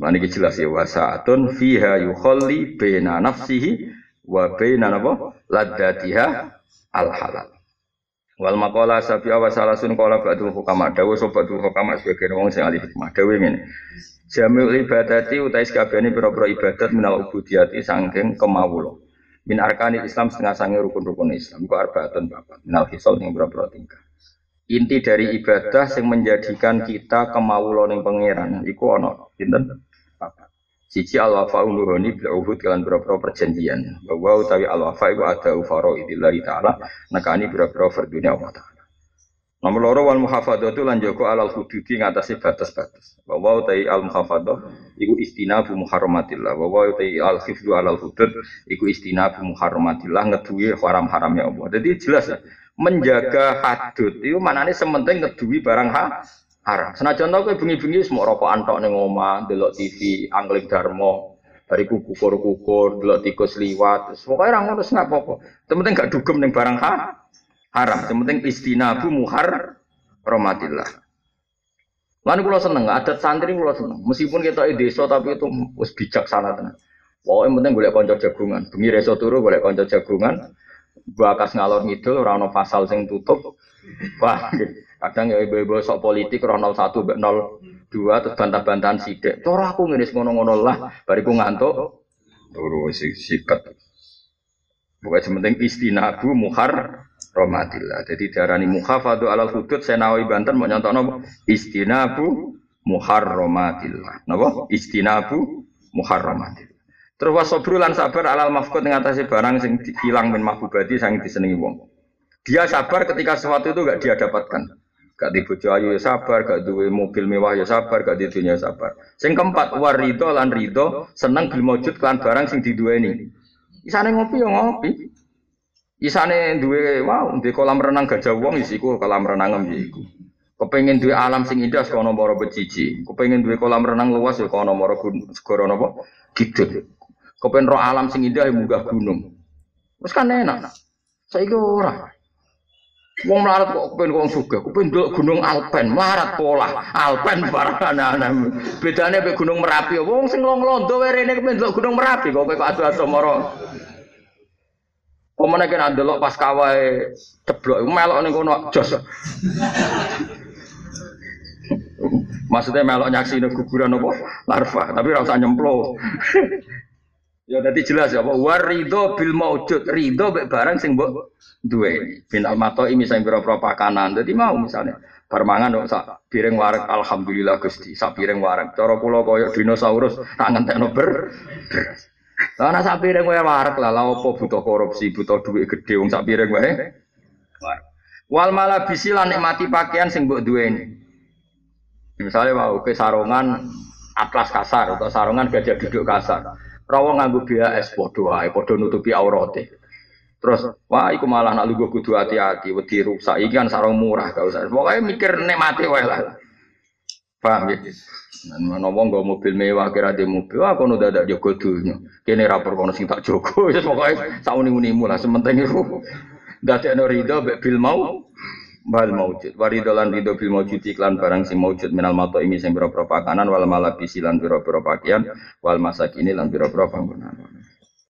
Speaker 1: Mana jelas ya wasaatun fiha yukhalli bena nafsihi wa bena apa ladatiha al halal. Wal makola awas salah sun kola ba'dul hukama dawa so ba'dul hukama sebagai wong sing ahli hikmah dawa ini. Jamiul ibadati utai sekabehane pira-pira ibadat minal ubudiyati sangking kemawulo. Min arkani Islam setengah sange rukun-rukun Islam. Iku arbaatun bapak. Minal hisol sing pira-pira tingkah. Inti dari ibadah yang menjadikan kita kemawulo ning pangeran iku ana pinten? Siji al wafa nuhoni bil uhud kalian berapa perjanjian. Bahwa utawi al wafa itu ada ufaro idillahi taala nekani berapa dunia Allah taala. Nomor loro wal itu lan joko alal hududi ngatasi batas-batas. Bahwa utawi al muhafadah iku istinabu muharramatillah. Bahwa utawi al khifdu alal hudud iku istinabu muharramatillah ngeduwi haram-haramnya Allah. Jadi jelas menjaga hadud itu maknanya sementing ngeduwi barang ha haram. Senajan tau kowe bengi-bengi semua rokok antok ning omah, delok TV, angling dharma, bariku kukur-kukur, delok tikus liwat. Pokoke ora ngono nggak apa-apa. Penting gak dugem ning barang ha haram. Penting istinabu muhar romatillah. Lalu kalau seneng, adat santri kalau seneng. Meskipun kita di desa tapi itu us bijaksana. Wah, yang penting boleh konco jagungan. Bengi reso turu boleh konco jagungan. Bakas ngalor ngidul, orang pasal sing tutup. Wah, kadang ya ibu-ibu sok politik, orang 01, 02, terus bantah-bantahan sidik. Cara aku ngiris ngono-ngono lah, bariku ngantuk. Turu sikat. Pokoknya sementing istinabu muhar romatillah. Jadi darani muhafadu alal hudud senawi Banten mau nyontok nopo istinabu muharramatillah. Napa? Istinabu muharramatillah. Terus wasobru lan sabar alal mafkut ngatasi barang sing hilang min mahbubati sang disenengi wong. Dia sabar ketika sesuatu itu gak dia dapatkan. Gak di bojo ayu ya sabar, gak duwe mobil mewah ya sabar, gak di dunia sabar. Sing keempat warido lan rido seneng bil maujud kan barang sing diduweni. Isane ngopi ya ngopi. Isane duwe wow, duwe kolam renang gajah wong isiku kolam renang iku. Kepengen duwe alam sing indah kono moro beciji. Kepengen duwe kolam renang luas ya kono moro segara napa? Kidul. Kepengen roh alam sing indah munggah gunung. Wis kan enak. Saiki ora. Wong melarat kok kepen wong sugih, kepen ndelok gunung Alpen, melarat pola. Alpen barang ana-ana. Bedane gunung Merapi. Wong sing londo wae rene kepen ndelok gunung Merapi kok kowe adu-adu moro. Pemene kena ndelok pas kawai ceblok melok ning kono jos. Maksudnya melok nyaksi guguran apa? Larva, tapi ora usah nyemplo. Ya tadi jelas ya, war ridho bil maujud, ridho mek barang sing mbok duwe. Bin al ini saya pira-pira pakanan. Dadi mau misalnya permangan dong sak piring warek alhamdulillah Gusti, sak piring warek. Cara kula koyo dinosaurus tak ngentekno ber. Lah ana sak piring wae warek lah, lha opo butuh korupsi, butuh duit gede wong sak piring wae. Wal malah bisi lan nikmati pakaian sing mbok duweni. Misalnya mau ke sarungan atlas kasar atau sarungan gajah duduk kasar. Rawa nganggo es podo wae, podo nutupi aurate. Terus, wah iku malah nak lugu kudu hati-hati, wedi rusak. Iki kan sarung murah gak usah. Pokoke mikir nikmati wae lah. Paham ya? Mana wong nggo mobil mewah kira di mobil, wah kono dadak jogo dunya. Kene rapor kono sing tak jogo. <laughs> Wis pokoke sauni-unimu lah sementing iku. Dadekno rido mek bil mau wal maujud. Warido lan rido bil maujud iklan barang sing maujud minal mato ini sing biro pakanan wal malabisi lan biro biro pakaian wal masak ini lan biro biro panggunaan